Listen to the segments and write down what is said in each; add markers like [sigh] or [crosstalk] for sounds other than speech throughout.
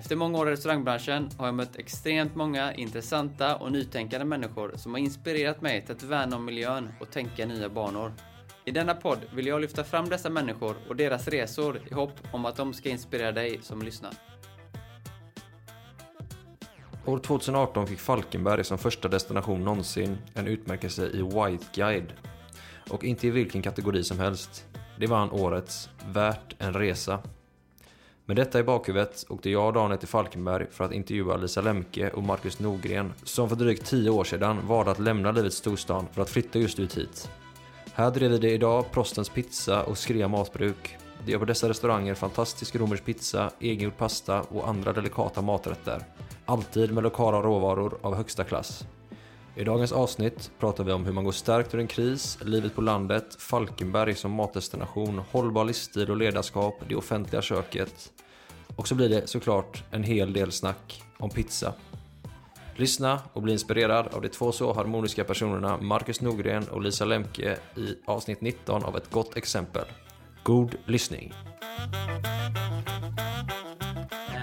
Efter många år i restaurangbranschen har jag mött extremt många intressanta och nytänkande människor som har inspirerat mig till att värna om miljön och tänka nya banor. I denna podd vill jag lyfta fram dessa människor och deras resor i hopp om att de ska inspirera dig som lyssnar. År 2018 fick Falkenberg som första destination någonsin en utmärkelse i White Guide. Och inte i vilken kategori som helst. Det vann årets Värt en resa. Med detta i bakhuvudet åkte jag och Daniel till Falkenberg för att intervjua Lisa Lemke och Marcus Norgren som för drygt 10 år sedan valde att lämna livets storstan för att flytta just ut hit. Här driver de idag Prostens Pizza och Skrea Matbruk. De gör på dessa restauranger fantastisk romersk pizza, egengjord pasta och andra delikata maträtter. Alltid med lokala råvaror av högsta klass. I dagens avsnitt pratar vi om hur man går stärkt ur en kris, livet på landet, Falkenberg som matdestination, hållbar livsstil och ledarskap, det offentliga köket. Och så blir det såklart en hel del snack om pizza. Lyssna och bli inspirerad av de två så harmoniska personerna Marcus Norgren och Lisa Lemke i avsnitt 19 av ett gott exempel. God lyssning!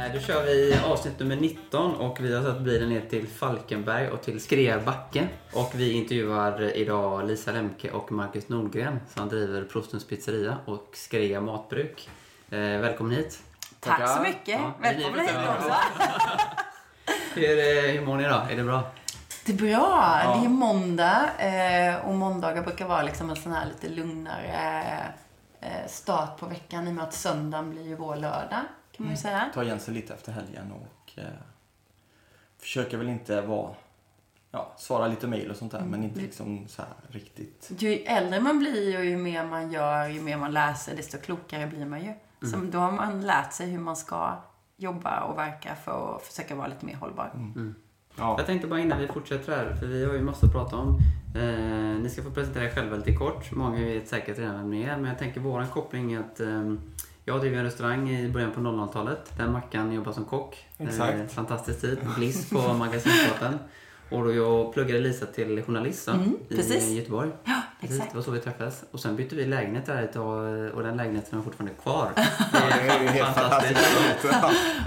Eh, Då kör vi avsnitt nummer 19 och vi har satt bilen ner till Falkenberg och till Skrea backe. Och vi intervjuar idag Lisa Lemke och Marcus Nordgren som driver Prostens pizzeria och Skrea matbruk. Eh, välkommen hit. Tack så mycket. Ja, Välkommen vi- hit också. [laughs] Hur, eh, hur mår ni idag? Är det bra? Det är bra. Det är måndag och måndagar brukar vara liksom en sån här lite lugnare start på veckan i och med att söndagen blir ju vår lördag kan man ju säga. ta igen sig lite efter helgen och eh, försöker väl inte vara, ja, svara lite mejl och sånt där men inte liksom så här riktigt. Ju äldre man blir och ju mer man gör, ju mer man läser, desto klokare blir man ju. Så då har man lärt sig hur man ska jobba och verka för att försöka vara lite mer hållbar. Ja, Jag tänkte bara innan vi fortsätter här, för vi har ju massor att prata om. Eh, ni ska få presentera er själva lite kort. Många vet säkert redan vem ni är, men jag tänker våran koppling är att eh, jag driver en restaurang i början på 00-talet där Mackan jobbar som kock. Exakt. Eh, fantastisk tid. Bliss på [laughs] Magasinsgatan. Och då jag pluggade Lisa till journalist Mm, i precis. Göteborg. Ja, Precis, exakt. det var så vi träffades. Och sen bytte vi lägenhet där ett tag och den lägenheten är fortfarande kvar. [laughs] det är ju helt fantastiskt.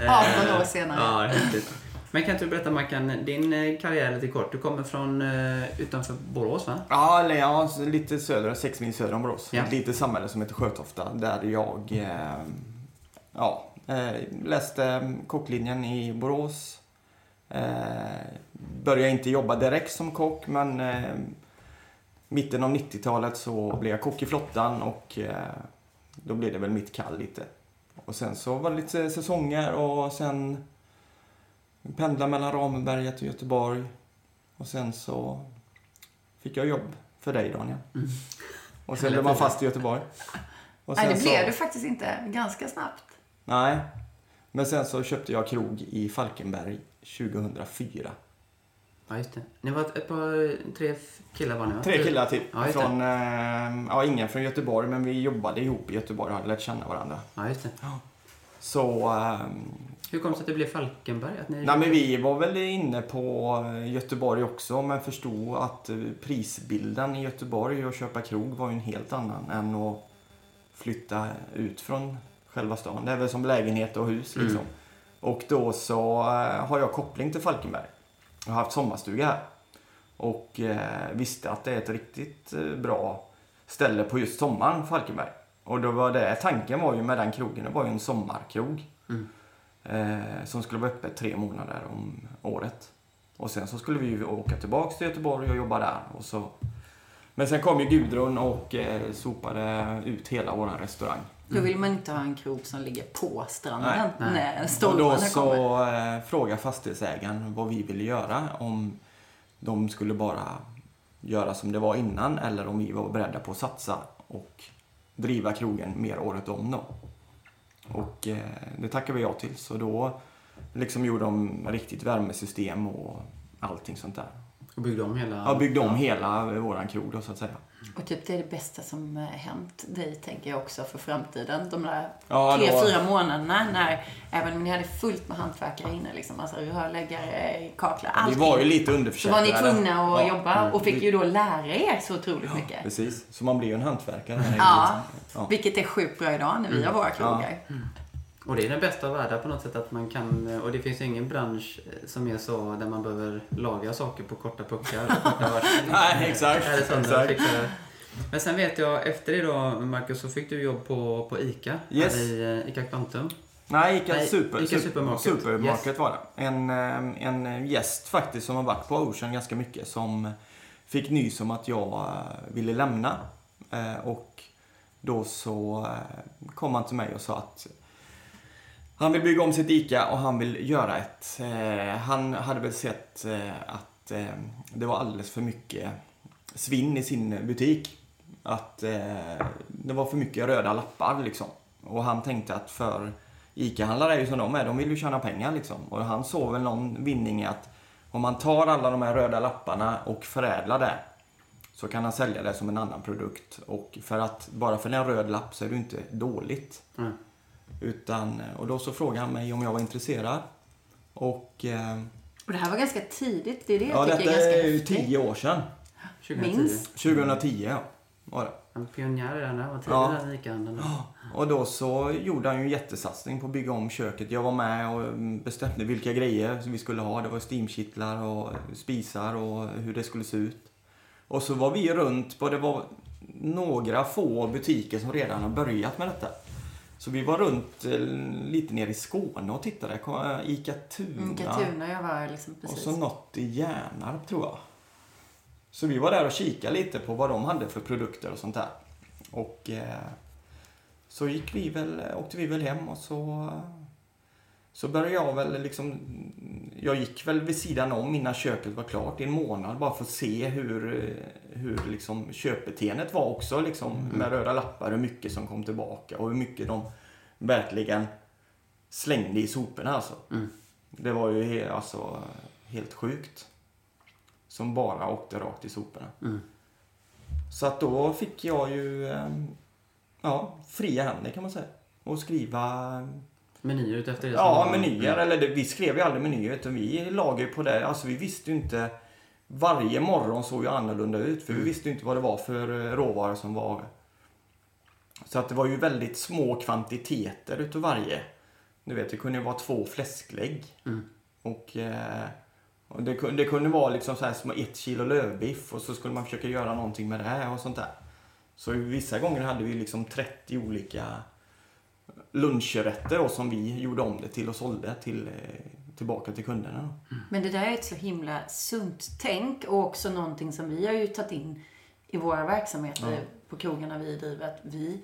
Ja. 18 [laughs] år senare. Ja, häftigt. Men kan inte du berätta Mackan, din eh, karriär lite kort. Du kommer från eh, utanför Borås va? Ja, eller ja, lite söder, sex mil söder om Borås. Ja. Ett litet samhälle som heter Sjötofta där jag eh, ja, eh, läste kocklinjen i Borås. Eh, började inte jobba direkt som kock men eh, mitten av 90-talet så blev jag kock i flottan och då blev det väl mitt kall lite. Och sen så var det lite säsonger och sen pendla mellan Ramberget och Göteborg. Och sen så fick jag jobb för dig Daniel. Och sen blev man fast i Göteborg. Och Nej, det så- blev du faktiskt inte. Ganska snabbt. Nej. Men sen så köpte jag krog i Falkenberg 2004. Ja, just det. Ni var ett, par, tre killar var ni va? Tre killar typ. Ja, från, eh, ja, ingen från Göteborg men vi jobbade ihop i Göteborg och hade lärt känna varandra. Ja, just det. Så, ehm, Hur kom det sig att det blev Falkenberg? Att ni... nej men vi var väl inne på eh, Göteborg också men förstod att eh, prisbilden i Göteborg och köpa krog var ju en helt annan än att flytta ut från själva stan. Det är väl som lägenhet och hus liksom. Mm. Och då så eh, har jag koppling till Falkenberg. Jag har haft sommarstuga här. Och visste att det är ett riktigt bra ställe på just sommaren, Falkenberg. Och då var det, tanken var ju med den krogen, det var ju en sommarkrog. Mm. Eh, som skulle vara öppet tre månader om året. Och sen så skulle vi ju åka tillbaks till Göteborg och jobba där. Och så. Men sen kom ju Gudrun och eh, sopade ut hela våran restaurang. Då vill man inte ha en krog som ligger på stranden Nej, när Och stormarna då kommer. så eh, frågade fastighetsägaren vad vi ville göra. Om de skulle bara göra som det var innan eller om vi var beredda på att satsa och driva krogen mer året om då. Och eh, det tackade vi ja till. Så då liksom gjorde om riktigt värmesystem och allting sånt där. Och byggde om hela... Ja, byggde om hela våran krog då så att säga. Och typ det är det bästa som eh, hänt dig, tänker jag också, för framtiden. De där Ja, tre, då- fyra månaderna när, även om ni hade fullt med hantverkare inne, liksom, alltså rörläggare, kaklar, Vi allting. var ju lite så var underförsäkrade. ni tvungna att Ja, jobba och fick ju då lära er så otroligt mycket. Precis, så man blir ju en hantverkare. Ja, ja. vilket är sjukt bra idag när vi har våra krogar. Och det är den bästa av världar på något sätt att man kan, och det finns ingen bransch eh, som är så där man behöver laga saker på korta puckar [laughs] korta. Nej, exakt, exakt. Men sen vet jag, efter det då Marcus, så fick du jobb på, på ICA. Yes. I eh, ICA Quantum. Nej, Ica, Nej, super, Ica super- Supermarket. Supermarket Yes. var det. En, eh, en gäst faktiskt som har varit på Ocean ganska mycket som fick nys om att jag eh, ville lämna. Eh, Och då så eh, kom han till mig och sa att han vill bygga om sitt ICA och han vill göra ett... Eh, han hade väl sett eh, att eh, det var alldeles för mycket svinn i sin butik. Att eh, det var för mycket röda lappar liksom. Och han tänkte att för ICA-handlare är ju som de är, de vill ju tjäna pengar liksom. Och han såg väl någon vinning i att om man tar alla de här röda lapparna och förädlar det så kan han sälja det som en annan produkt. Och för att bara för en röd lapp så är det ju inte dåligt. Mm. Utan, och då så frågade han mig om jag var intresserad. Och eh, Och det här var ganska tidigt. Det är det jag ja, tycker detta är ganska är ju häftigt. tio år sedan. 2010. Minst. 2010 ja, var det. En pionjär redan där, var tidig Ja. där i ICA-handeln. Och då så gjorde han ju en jättesatsning på att bygga om köket. Jag var med och bestämde vilka grejer vi skulle ha. Det var steamkittlar och spisar och hur det skulle se ut. Och så var vi runt på, det var några få butiker som redan har börjat med detta. Så vi var runt eh, lite ner i Skåne och tittade. Eh, Ica Tuna. Mm, Katuna, jag var liksom Och precis. så något i Hjärnarp tror jag. Så vi var där och kikade lite på vad de hade för produkter och sånt där. Och eh, så gick vi väl, åkte vi väl hem och så, så började jag väl liksom, jag gick väl vid sidan om innan köket var klart i en månad bara för att se hur, hur liksom köpbeteendet var också liksom med röda lappar, hur mycket som kom tillbaka och hur mycket de verkligen slängde i soporna alltså. Mm. Det var ju he, alltså, helt sjukt. Som bara åkte rakt i soporna. Mm. Så att då fick jag ju ehm, ja, fria händer kan man säga. Och skriva Menyer utefter det ja, menyer. Mm. Eller det, vi skrev ju aldrig menyer utan vi lagade på det. Alltså vi visste ju inte. Varje morgon såg ju annorlunda ut för vi visste ju inte vad det var för eh, råvaror som var. Så att det var ju väldigt små kvantiteter utav varje. Du vet, det kunde ju vara två fläsklägg. Mm. Och, eh, och det, kunde, det kunde vara liksom så här som ett kilo lövbiff och så skulle man försöka göra någonting med det här och sånt där. Så vissa gånger hade vi liksom 30 olika lunchrätter då, som vi gjorde om det till och sålde till, eh, tillbaka till kunderna. då. Men det där är ett så himla sunt tänk och också någonting som vi har ju tagit in i våra verksamheter på krogarna vi driver. Att vi,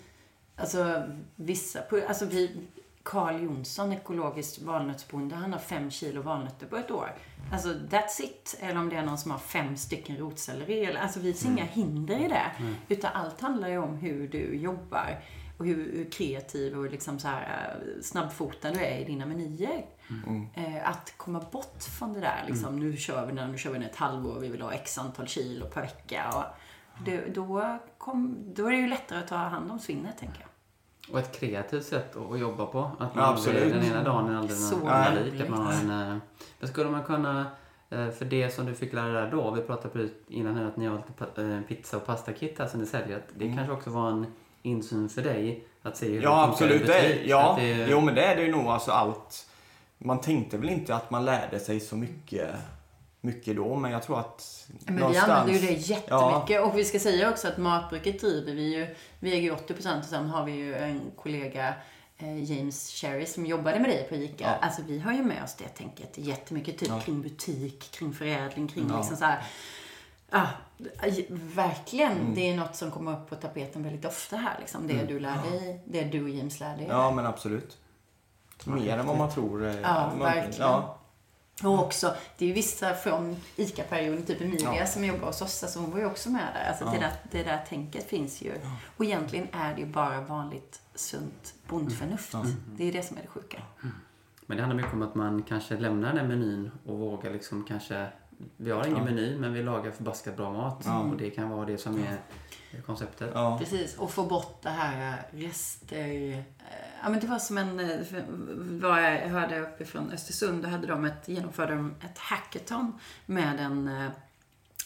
alltså vissa, alltså vi, Carl Jonsson, ekologiskt valnötsbonde, han har fem kilo valnötter på ett år. Alltså that's it. Eller om det är någon som har fem stycken rotselleri. Eller, alltså vi ser inga hinder i det. Utan allt handlar ju om hur du jobbar och hur, hur kreativ och liksom så här, eh, snabbfotad du är i dina menyer. Eh, att komma bort från det där liksom, nu kör vi den, nu kör vi den ett halvår, vi vill ha x antal kilo per vecka. Och det, då, kom, då är det ju lättare att ta hand om svinnet, tänker jag. Och ett kreativt sätt att jobba på. Att Ja, man absolut. aldrig, den ena dagen är aldrig Så den andra lik. Att man har en, eh, men skulle man kunna, för det som du fick lära dig då, vi pratade precis innan här att ni har lite pizza och pastakit här som ni säljer. att Det Mm. kanske också var en insyn för dig att se hur Ja, det absolut. i Det butik. ja, Att det, jo, men det är det ju nog. Alltså allt. Man tänkte väl inte att man lärde sig så mycket, mycket då, men jag tror att Men vi använder ju det jättemycket. Och vi ska säga också att matbruket driver vi ju. Vi äger ju 80% och sen har vi ju en kollega eh, James Cherry som jobbade med dig på ICA. Ja. Alltså vi har ju med oss det tänket jättemycket. Typ Ja. kring butik, kring förädling, kring Ja. liksom så här. Ja, verkligen. Mm. Det är något som kommer upp på tapeten väldigt ofta här. Liksom. Det du lär dig, det du och James lär dig. Ja, men absolut. Mer än vad man tror. eh, Ja, man- verkligen. Ja, Och också, det är ju vissa från ICA-perioden, typ Emilia Ja. som jobbar hos oss, alltså hon var ju också med där. Alltså det, Ja. där det där tänket finns ju. Och egentligen är det ju bara vanligt sunt bondförnuft. Mm. Det är det som är det sjuka. Men det handlar mycket om att man kanske lämnar den menyn och vågar liksom kanske vi har ingen Ja. meny men vi lagar förbaskat bra mat Ja. och det kan vara det som är konceptet. Ja. Precis, och få bort det här rester. äh, Ja, men det var som en, äh, vad jag hörde uppifrån Östersund, då hade de ett, genomförde de ett hackathon med en äh,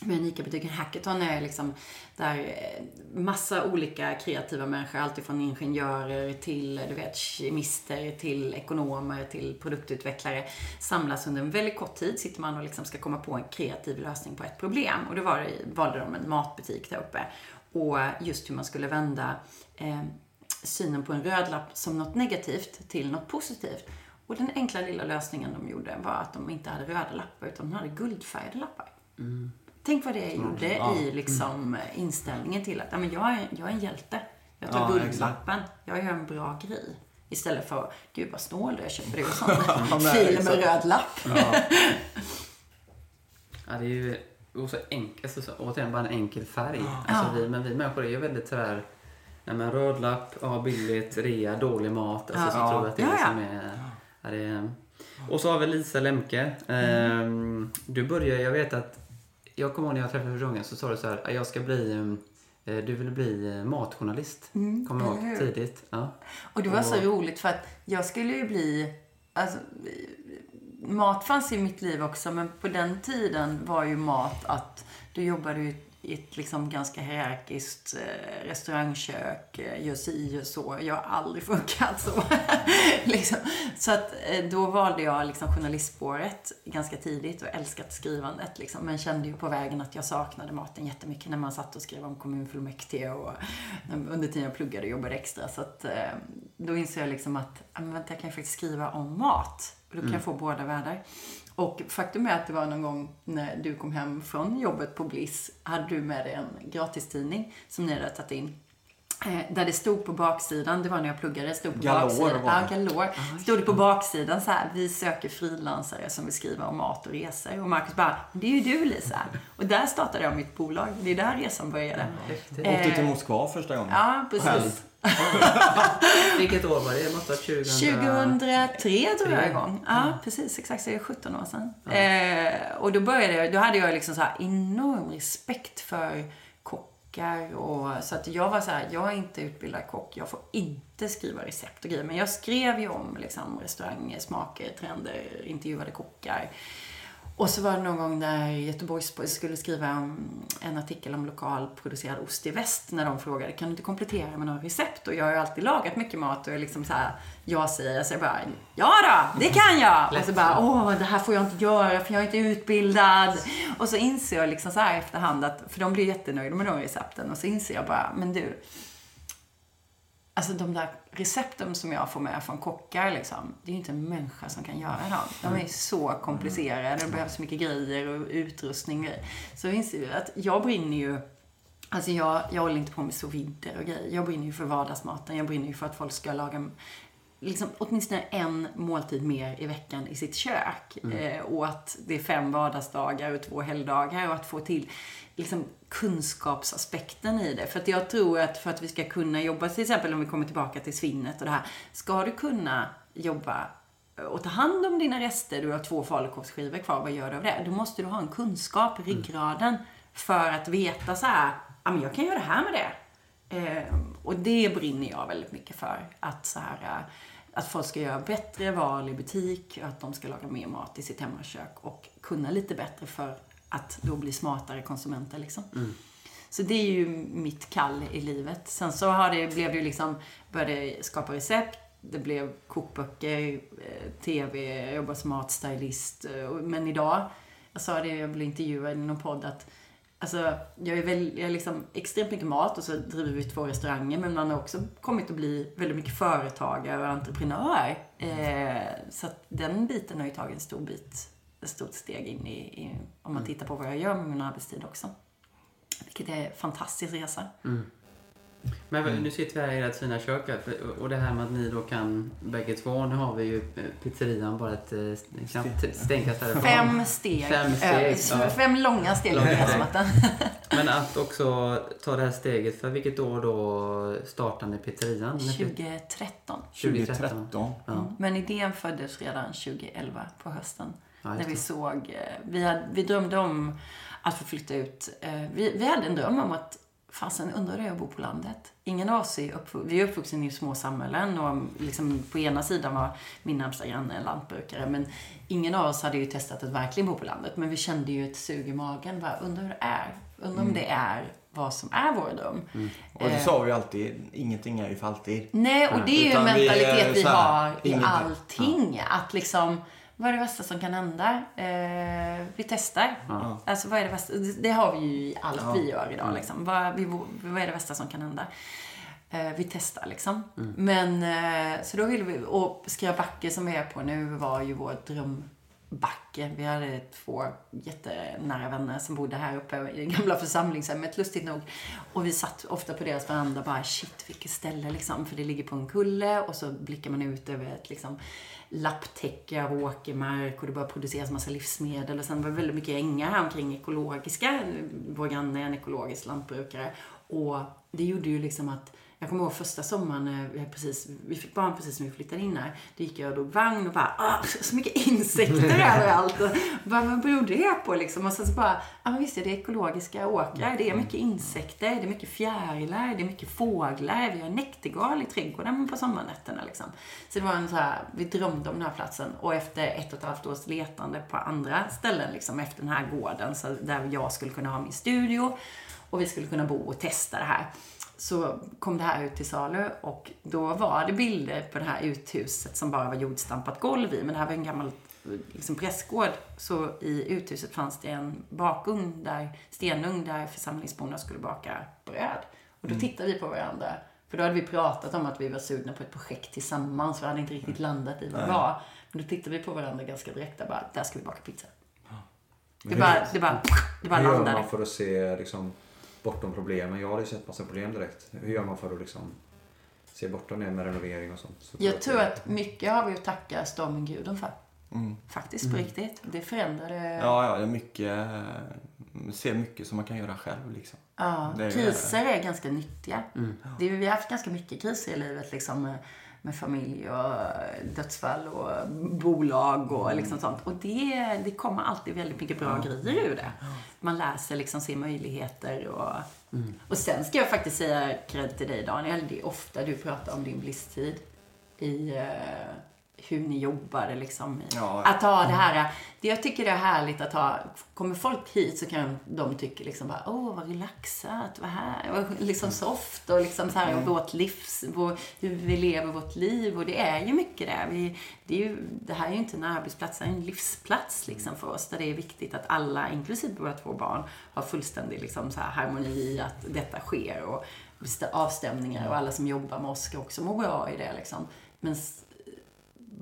med en Ica-butiken hackathon är liksom där eh, massa olika kreativa människor, alltifrån ingenjörer till du vet, kemister, till ekonomer, till produktutvecklare samlas under en väldigt kort tid. Sitter man och liksom ska komma på en kreativ lösning på ett problem. Och då var det, valde de en matbutik där uppe. Och just hur man skulle vända eh, synen på en röd lapp som något negativt till något positivt. Och den enkla lilla lösningen de gjorde var att de inte hade röda lappar utan de hade guldfärgade lappar. Mm. Tänk vad det gjorde Ja. i liksom inställningen till att ja, men jag, är, jag är en hjälte. Jag tar Ja, guldlappen. Jag gör en bra grej. Istället för, gud vad snål du är, köper du en sån [laughs] Ja, fil med röd lapp. [laughs] Ja, det är ju och så enkelt, alltså, så, återigen bara en enkel färg. Alltså, Ja. vi, men vi människor är ju väldigt sådär, nej men röd lapp, ja billigt, rea, dålig mat. Alltså, Ja. så tror jag att det är Ja, det ja. som är... Ja, det är och så har vi Lisa Lemke. Ehm, du börjar, jag vet att, jag kommer ihåg när jag träffade första gången så sa du så här, jag ska bli, eh, du vill bli eh, matjournalist. Mm, kommer jag ihåg tidigt. Ja. Och det var så Och- roligt för att jag skulle ju bli... Alltså, mat fanns i mitt liv också, men på den tiden var ju mat att du jobbade ju i ett liksom ganska hierarkiskt eh, restaurangkök, eh, gör si, gör så. Jag har aldrig [laughs] funkat så. [laughs] liksom. Så att eh, då valde jag liksom journalistspåret ganska tidigt och älskat skrivandet. Liksom. Men kände ju på vägen att jag saknade maten jättemycket när man satt och skrev om kommunfullmäktige och [laughs] under tiden jag pluggade och jobbade extra. Så att, då insåg jag liksom att ja, men vänta, jag kan ju faktiskt skriva om mat. Och då kan jag få båda världar. Och faktum är att det var någon gång när du kom hem från jobbet på Bliss, hade du med dig en gratistidning som ni hade tagit in. Eh, Där det stod på baksidan, det var när jag pluggade, det stod på Galore baksidan. var Ja, det. galore. Stod det på baksidan så här, vi söker frilansare som vill skriva om mat och resor. Och Marcus bara, det är ju du Lisa. Och där startade jag mitt bolag. Det är där resan började. Häftigt. Åkte till Moskva första gången. Ja, precis. Härligt. [laughs] Vilket år var det? Det måste ha varit 2000... 2003 drog jag igång. Ja, precis. Exakt. Så det är 17 år sedan. Eh, och då började jag, då hade jag liksom så här enorm respekt för kockar och så att jag var så här, jag är inte utbildad kock, jag får inte skriva recept och grejer. Men jag skrev ju om liksom restauranger, smaker, trender, intervjuade kockar. Och så var det någon gång där Göteborgs skulle skriva en artikel om lokalproducerad ost i väst när de frågade kan du inte komplettera med några recept? Och jag har ju alltid lagat mycket mat och jag liksom så här, jag säger, jag bara ja då, det kan jag! Och så bara åh, det här får jag inte göra för jag är inte utbildad. Och så inser jag liksom så här efterhand att, för de blir jättenöjda med de recepten och så inser jag bara, men du, Alltså de där recepten som jag får med från kockar liksom, det är ju inte en människa som kan göra dem. De är så komplicerade, det behövs mycket grejer och utrustning och grejer. Så jag inser ju att jag brinner ju Alltså jag, jag håller inte på med sous och grejer. Jag brinner ju för vardagsmaten. Jag brinner ju för att folk ska laga liksom, åtminstone en måltid mer i veckan i sitt kök. Eh, och att det är fem vardagsdagar och två helgdagar och att få till liksom, kunskapsaspekten i det. För att jag tror att för att vi ska kunna jobba, till exempel om vi kommer tillbaka till svinnet och det här. Ska du kunna jobba och ta hand om dina rester, du har två falukorvsskivor kvar, vad gör du av det? Då måste du ha en kunskap i ryggraden för att veta så här, ja men jag kan göra det här med det. Eh, och det brinner jag väldigt mycket för. Att, så här, att folk ska göra bättre val i butik, att de ska laga mer mat i sitt hemmakök och kunna lite bättre för att då bli smartare konsumenter. Liksom. Så det är ju mitt kall i livet. Sen så har det, blev det ju liksom, började skapa recept, det blev kokböcker, eh, TV, jag jobbar som matstylist. eh, Men idag, jag sa det, jag blev intervjuad i någon podd att Alltså, jag är, väl, jag är liksom extremt mycket mat och så driver vi två restauranger men man har också kommit att bli väldigt mycket företagare och entreprenör. Eh, så att den biten har ju tagit en stor bit, ett stort steg in i, i om man tittar på vad jag gör med min arbetstid också. Vilket är en fantastisk resa. Men Mm. nu sitter vi här i ert fina kök och det här med att ni då kan bägge två. Nu har vi ju eh, pizzerian bara ett eh, knappt stenkast härifrån. Fem steg. Fem steg, ja. Fem långa steg över gräsmattan. [laughs] Men att också ta det här steget. För vilket år då startade ni pizzerian? 2013. 2013. 2013. Ja. Men idén föddes redan 2011 på hösten. Ja, när vi såg, eh, vi, hade, vi drömde om att få flytta ut. Vi, vi hade en dröm om att, fasen undrar det att bo på landet. Ingen av oss är uppvuxen, vi är uppvuxna i små samhällen och liksom på ena sidan var min närmsta granne en lantbrukare. Men ingen av oss hade ju testat att verkligen bo på landet. Men vi kände ju ett sug i magen. Bara, undrar hur det är. Undrar om det är vad som är vår dröm. Och det Eh. sa vi alltid, ingenting är ju för alltid. Nej, och det är ju en vi mentalitet vi här, har i allting. Att liksom, vad är det värsta som kan hända? Eh, vi testar. Ja. Alltså vad är det värsta? Det, det har vi ju i allt Ja. vi gör idag. Liksom. Vad, vi, vad är det värsta som kan hända? Eh, vi testar liksom. Men, eh, så då ville vi, och Skrabacke som vi är på nu var ju vår drömbacke. Vi hade två jättenära vänner som bodde här uppe i det gamla församlingshemmet, lustigt nog. Och vi satt ofta på deras veranda bara shit vilket ställe liksom. För det ligger på en kulle och så blickar man ut över ett liksom lapptäcke av åkermark och det började produceras massa livsmedel. Och sen var det väldigt mycket ängar här omkring ekologiska. Vår granne är en ekologisk lantbrukare. Och det gjorde ju liksom att jag kommer ihåg första sommaren, vi, precis, vi fick barn precis när vi flyttade in här. Då gick jag och drog vagn och bara, ah, så mycket insekter [laughs] överallt. Och bara, vad beror det på liksom? Och sen så bara, ja men visst är det ekologiska åkrar. Det är mycket insekter, det är mycket fjärilar, det är mycket fåglar. Vi har näktergal i trädgården på sommarnätterna liksom. Så det var en så här, vi drömde om den här platsen. Och efter ett och ett halvt års letande på andra ställen liksom, efter den här gården, så där jag skulle kunna ha min studio och vi skulle kunna bo och testa det här så kom det här ut till salu och då var det bilder på det här uthuset som bara var jordstampat golv i. Men det här var en gammal liksom prästgård. Så i uthuset fanns det en bakugn, där, stenugn, där församlingsborna skulle baka bröd. Och då tittade vi på varandra. För då hade vi pratat om att vi var sugna på ett projekt tillsammans. Vi hade inte riktigt landat i vad det var. Men då tittade vi på varandra ganska direkt och bara, där ska vi baka pizza. Det bara, det bara, det bara Hur gör landade. man för att se liksom, bortom problemen? Jag hade ju sett massa problem direkt. Hur gör man för att liksom, se bortom det med renovering och sånt? Så Jag tror att mycket har vi att tacka stormen Gudrun för. Mm. Faktiskt, på riktigt. Det förändrade... Ja, ja, det är mycket, man ser mycket som man kan göra själv liksom. Ja, är- kriser är ganska nyttiga. Det, vi har haft ganska mycket kriser i livet liksom, med, familj och dödsfall och bolag och liksom sånt. Och det, det kommer alltid väldigt mycket bra grejer ur det. Man lär sig liksom se möjligheter och... Och sen ska jag faktiskt säga cred till dig Daniel. Det är ofta du pratar om din blisttid i eh, hur ni jobbade liksom. Ja. Att ha det här, det jag tycker det är härligt att ha, kommer folk hit så kan de tycka liksom bara, åh vad relaxat, vad här, vad liksom soft och liksom så här, och vårt livs, vår, hur vi lever vårt liv och det är ju mycket det. Vi, det, ju, det här är ju inte en arbetsplats, det är en livsplats liksom för oss där det är viktigt att alla, inklusive våra två barn, har fullständig liksom så här harmoni i att detta sker och avstämningar och alla som jobbar med oss ska också må bra i det liksom. Men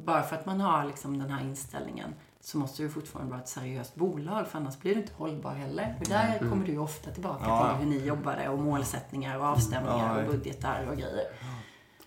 bara för att man har liksom den här inställningen så måste det fortfarande vara ett seriöst bolag för annars blir det inte hållbar heller. Och där kommer du ju ofta tillbaka Ja. till hur ni jobbade och målsättningar och avstämningar Ja. och budgetar och grejer.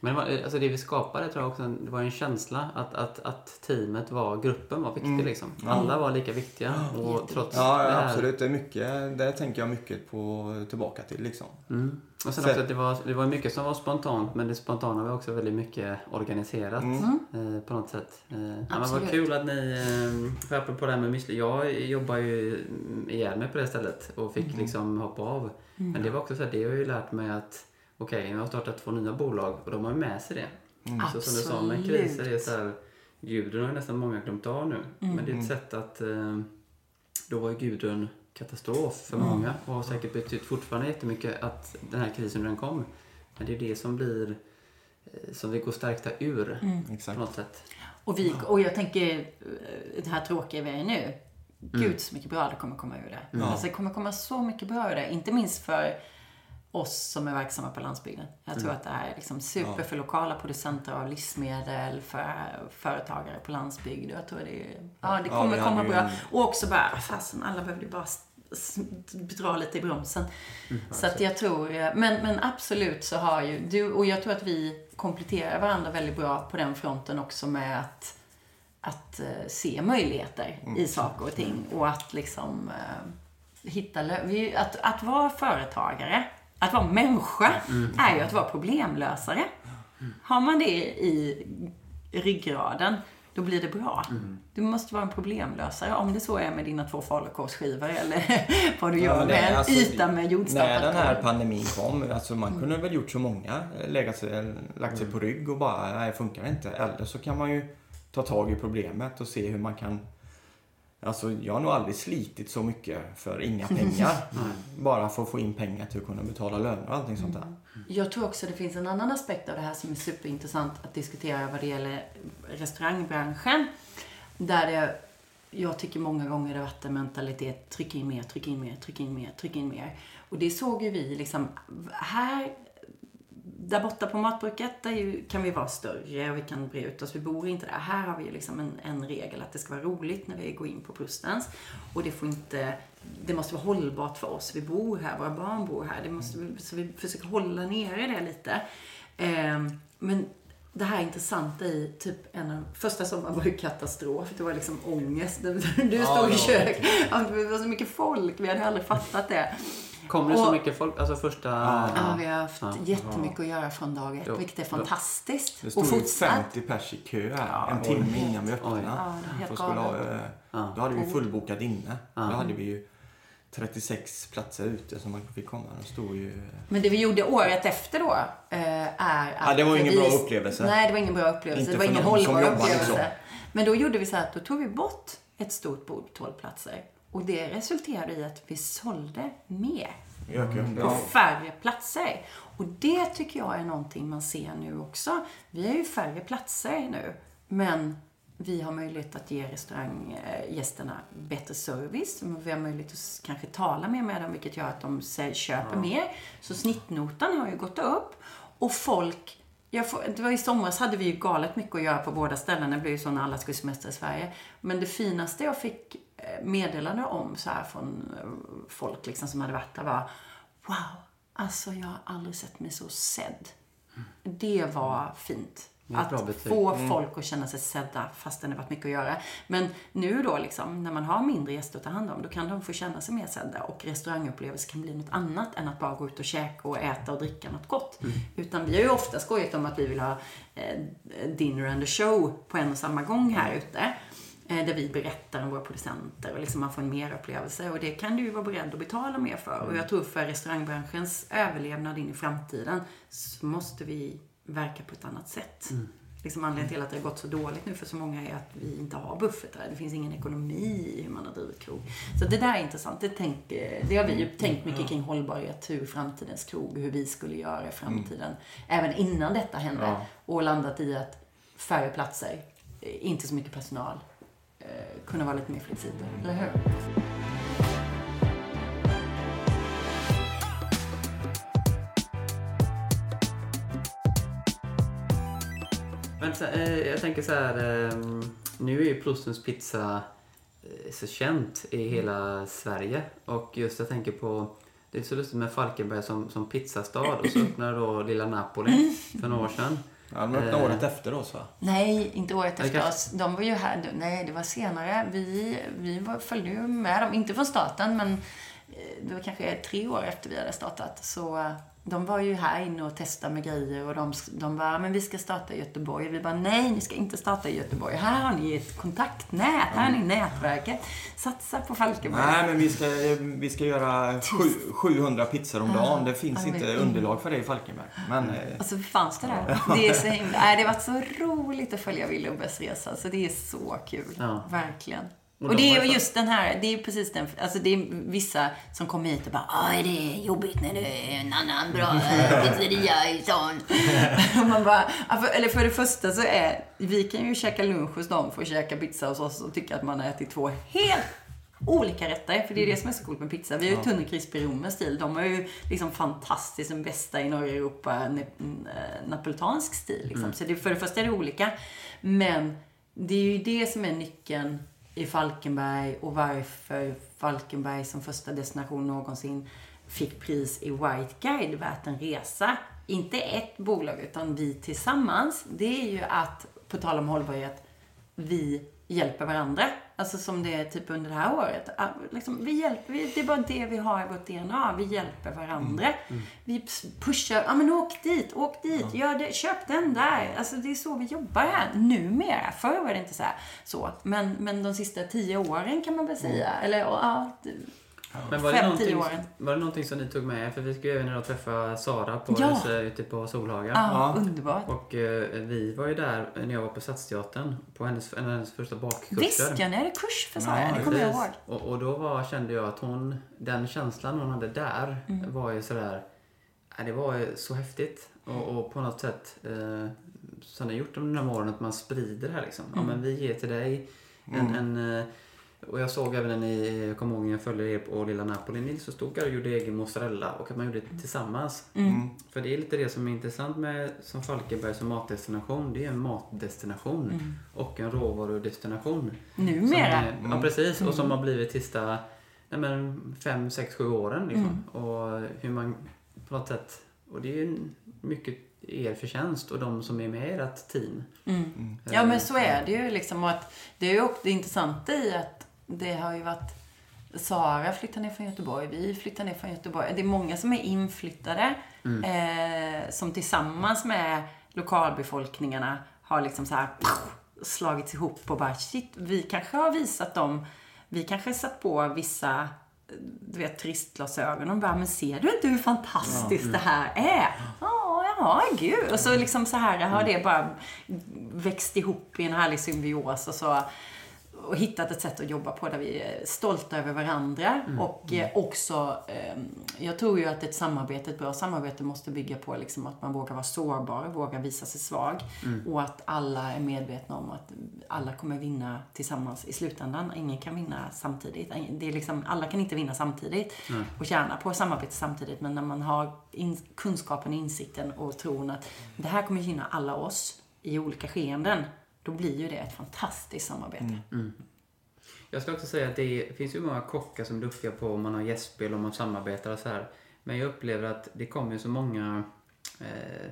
Men det alltså det vi skapade tror jag också, det var en känsla att, att, att teamet var, gruppen var viktig liksom. Alla var lika viktiga. Och trots Ja, det ja här, absolut. Det är mycket, det tänker jag mycket på tillbaka till liksom. Mm. Och sen Så- också att det var, det var mycket som var spontant men det spontana var också väldigt mycket organiserat eh, på något sätt. Eh, ja, men vad kul att ni, eh, för apropå det här med müsli, jag jobbar ju ihjäl mig på det stället och fick liksom hoppa av. Men det var också så att det har jag ju lärt mig att okej, jag har startat två nya bolag och de har med sig det. Så som du sa med kriser, det är så här, Gudrun har nästan många glömt av nu. Men det är ett sätt att eh, då var ju Gudrun katastrof för många och har säkert betytt fortfarande jättemycket att den här krisen den kom. Men det är det som blir eh, som vi går stärkta ur på Exakt. något sätt. Och, vi, och jag tänker, eh, det här tråkiga vi är nu. Gud så mycket bra det kommer komma ur det. Alltså, det kommer komma så mycket bra ur det. Inte minst för oss som är verksamma på landsbygden. Jag tror att det är liksom super för lokala producenter av livsmedel, för företagare på landsbygd. Jag tror det, är, ja, det Ja, kommer vi komma bra. Och också bara, fasen alla behövde bara dra lite i bromsen. så att jag tror, men, men absolut så har ju du, och jag tror att vi kompletterar varandra väldigt bra på den fronten också med att, att eh, se möjligheter i saker och ting och att liksom eh, hitta att, att vara företagare, att vara människa, är ju att vara problemlösare. Har man det i ryggraden, då blir det bra. Du måste vara en problemlösare, om det så är med dina två falukorvsskivor eller [laughs] vad du Ja, gör det med alltså- yta med När jordstaplat den här pandemin kom, alltså man kunde väl gjort så många, legat sig, lagt sig på rygg och bara, nej funkar inte. Eller så kan man ju ta tag i problemet och se hur man kan Alltså jag har nog aldrig slitit så mycket för inga pengar. [laughs] Bara för att få in pengar till att kunna betala löner och allting sånt där. Jag tror också det finns en annan aspekt av det här som är superintressant att diskutera vad det gäller restaurangbranschen. Där det, jag tycker många gånger det har varit en mentalitet, tryck in mer, tryck in mer, tryck in mer, tryck in mer. Och det såg ju vi liksom, här där borta på matbruket där ju, kan vi vara större och vi kan bre ut oss. Vi bor inte där. Här har vi ju liksom en, en regel att det ska vara roligt när vi går in på Prustens. Och det får inte, det måste vara hållbart för oss. Vi bor här, våra barn bor här. Det måste, så vi försöker hålla nere det lite. Ehm, men det här intressanta i typ en av första sommaren var ju katastrof. Det var liksom ångest. Du, du Ja, stod i kök. Det var så mycket folk. Vi hade aldrig fattat det. Kommer det så Och- mycket folk? Alltså första... Ja, vi har haft Ja. jättemycket att göra från dag ett, Jo. vilket är fantastiskt. Det Och stod ju fortsatt. 50 pers i kö här, Ja, en timme innan vi öppnade. Ja, det skulle ha, eh, Ja. Då hade vi fullbokat inne. Ja. Då hade vi ju 36 platser ute som man fick komma. De stod ju... Men det vi gjorde året efter då eh, är att... Ja, det var ingen vi- bra upplevelse. Nej, det var ingen bra upplevelse. Inte det var för ingen hållbar jobbar upplevelse. liksom. Men då gjorde vi så här att då tog vi bort ett stort bord, 12 platser. Och det resulterade i att vi sålde mer Ökade. på färre platser. Och det tycker jag är någonting man ser nu också. Vi har ju färre platser nu, men vi har möjlighet att ge restauranggästerna bättre service. Vi har möjlighet att kanske tala mer med dem, vilket gör att de köper mer. Så snittnotan har ju gått upp. Och folk jag får, det var I somras hade vi ju galet mycket att göra på båda ställena. Det blev ju så när alla skulle semestra i Sverige. Men det finaste jag fick eh, meddelande om så här från eh, folk liksom som hade varit där var Wow, alltså jag har aldrig sett mig så sedd. Det var fint. Det Att få folk att känna sig sedda fastän det varit mycket att göra. Men nu då liksom, när man har mindre gäster att ta hand om, då kan de få känna sig mer sedda. Och restaurangupplevelser kan bli något annat än att bara gå ut och käka och äta och dricka något gott. Utan vi har ju ofta skojat om att vi vill ha eh, dinner and a show på en och samma gång här ute. Eh, där vi berättar om våra producenter och liksom man får en merupplevelse. Och det kan du ju vara beredd att betala mer för. Och jag tror för restaurangbranschens överlevnad in i framtiden så måste vi verka på ett annat sätt. Liksom anledningen till att det har gått så dåligt nu för så många är att vi inte har buffertar. Det finns ingen ekonomi i hur man har drivit krog. Så det där är intressant. Det, tänk, eh, det har vi ju tänkt mycket kring hållbarhet, hur framtidens krog, hur vi skulle göra i framtiden. Även innan detta hände. Ja. Och landat i att färre platser, eh, inte så mycket personal, Eh, kunna vara lite mer flexibel. Eller hur? Men så, eh, jag tänker så här, eh, nu är ju Prostens pizza eh, så känt i hela Sverige. Och just jag tänker på, det är så lustigt med Falkenberg som, som pizzastad och så öppnade då Lilla Napoli för några år sedan. Ja, de öppnade Eh. året efter oss va? Nej, inte året efter kanske- oss. De var ju här. Nej, det var senare. Vi, vi var, följde ju med dem. Inte från starten, men eh, det var kanske tre år efter vi hade startat. Så eh, de var ju här inne och testade med grejer och de, de bara, men vi ska starta i Göteborg. Och vi bara, nej, ni ska inte starta i Göteborg. Här har ni ett kontaktnät. Här har ni nätverket. Satsa på Falkenberg. Nej, men vi ska, vi ska göra sju, 700 pizzor om dagen. Det finns Ja, men- inte underlag för det i Falkenberg. Men eh, Och så fanns det där. Det är så himla... Nej, det har varit så roligt att följa Wille och Bess resa. Så det är så kul. Ja. Verkligen. Och Och de det är ju ju just den här, det är precis den, alltså det är vissa som kommer hit och bara det är jobbigt när det är en annan bra eh, [laughs] pizzeria i stan. [laughs] och man bara, ja, eller för det första så är, vi kan ju käka lunch hos dem för att käka pizza hos oss och tycka att man har ätit två helt olika rätter. För det är det som är så coolt med pizza. Vi har ju tunnekrisp i Romer stil. De har ju liksom fantastiskt den bästa i norra Europa, ne- äh, napolitansk stil. Liksom. Så det, för det första är det olika. Men det är ju det som är nyckeln i Falkenberg och varför Falkenberg som första destination någonsin fick pris i White Guide värt en resa. Inte ett bolag, utan vi tillsammans. Det är ju att, på tal om hållbarhet, vi hjälper varandra. Alltså som det är typ under det här året. Ah, Liksom, vi hjälper, vi- det är bara det vi har i vårt DNA. Vi hjälper varandra. Vi p- pushar, ja men åk dit, åk dit, gör det, köp den där. Alltså det är så vi jobbar här numera. Förr var det inte så här. Så. Men, men de sista tio åren kan man väl säga. Eller ja, Men var det, Fem, tio någonting, åren. var det någonting som ni tog med? För vi ska ju även idag träffa Sara på Ja. hennes, ute på Solhaga. ja, Ja. underbart. Och eh, vi var ju där när jag var på Stadsteatern på hennes, en av hennes första bakkurser. Visst ja, ni hade kurs för Sara. Ja, det kommer jag ihåg. Och, och då var, kände jag att hon, den känslan hon hade där Mm. var ju sådär, ja, det var ju så häftigt. Och, och på något sätt, eh, som ni har gjort under de här åren, att man sprider det här liksom. Ja Mm. men vi ger till dig en, en eh, och jag såg även när ni, jag kommer ihåg när jag följde er på Lilla Napoli, ni så stod där och gjorde egen mozzarella och att man gjorde det tillsammans. Mm. För det är lite det som är intressant med som Falkenberg som matdestination. Det är en matdestination Mm. och en råvarudestination. Numera. är, Ja, precis. Och som har blivit sista nej men, fem, sex, sju åren. Liksom. Och hur man på något sätt... Och det är ju mycket er förtjänst och de som är med i ert team. Mm. Ja men så är det ju liksom. Och att det är ju också det intressanta i att det har ju varit Sara flyttar ner från Göteborg, vi flyttar ner från Göteborg. Det är många som är inflyttade eh, som tillsammans med lokalbefolkningarna har liksom så här slagits ihop och bara shit, vi kanske har visat dem, vi kanske har satt på vissa du vet, turistglasögon och bara, men ser du inte hur fantastiskt det här är? Ja, ja, gud. Och så liksom så här har det bara växt ihop i en härlig symbios och så och hittat ett sätt att jobba på där vi är stolta över varandra. Och eh, också, eh, jag tror ju att ett samarbete, ett bra samarbete måste bygga på liksom att man vågar vara sårbar, vågar visa sig svag. Och att alla är medvetna om att alla kommer vinna tillsammans i slutändan. Ingen kan vinna samtidigt. Det är liksom, alla kan inte vinna samtidigt och tjäna på samarbete samtidigt. Men när man har in, kunskapen, insikten och tron att det här kommer gynna alla oss i olika skeenden. Då blir ju det ett fantastiskt samarbete. Jag ska också säga att det finns ju många kockar som är duktiga på om man har gästspel och man samarbetar och så här. Men jag upplever att det kommer ju så många... Eh,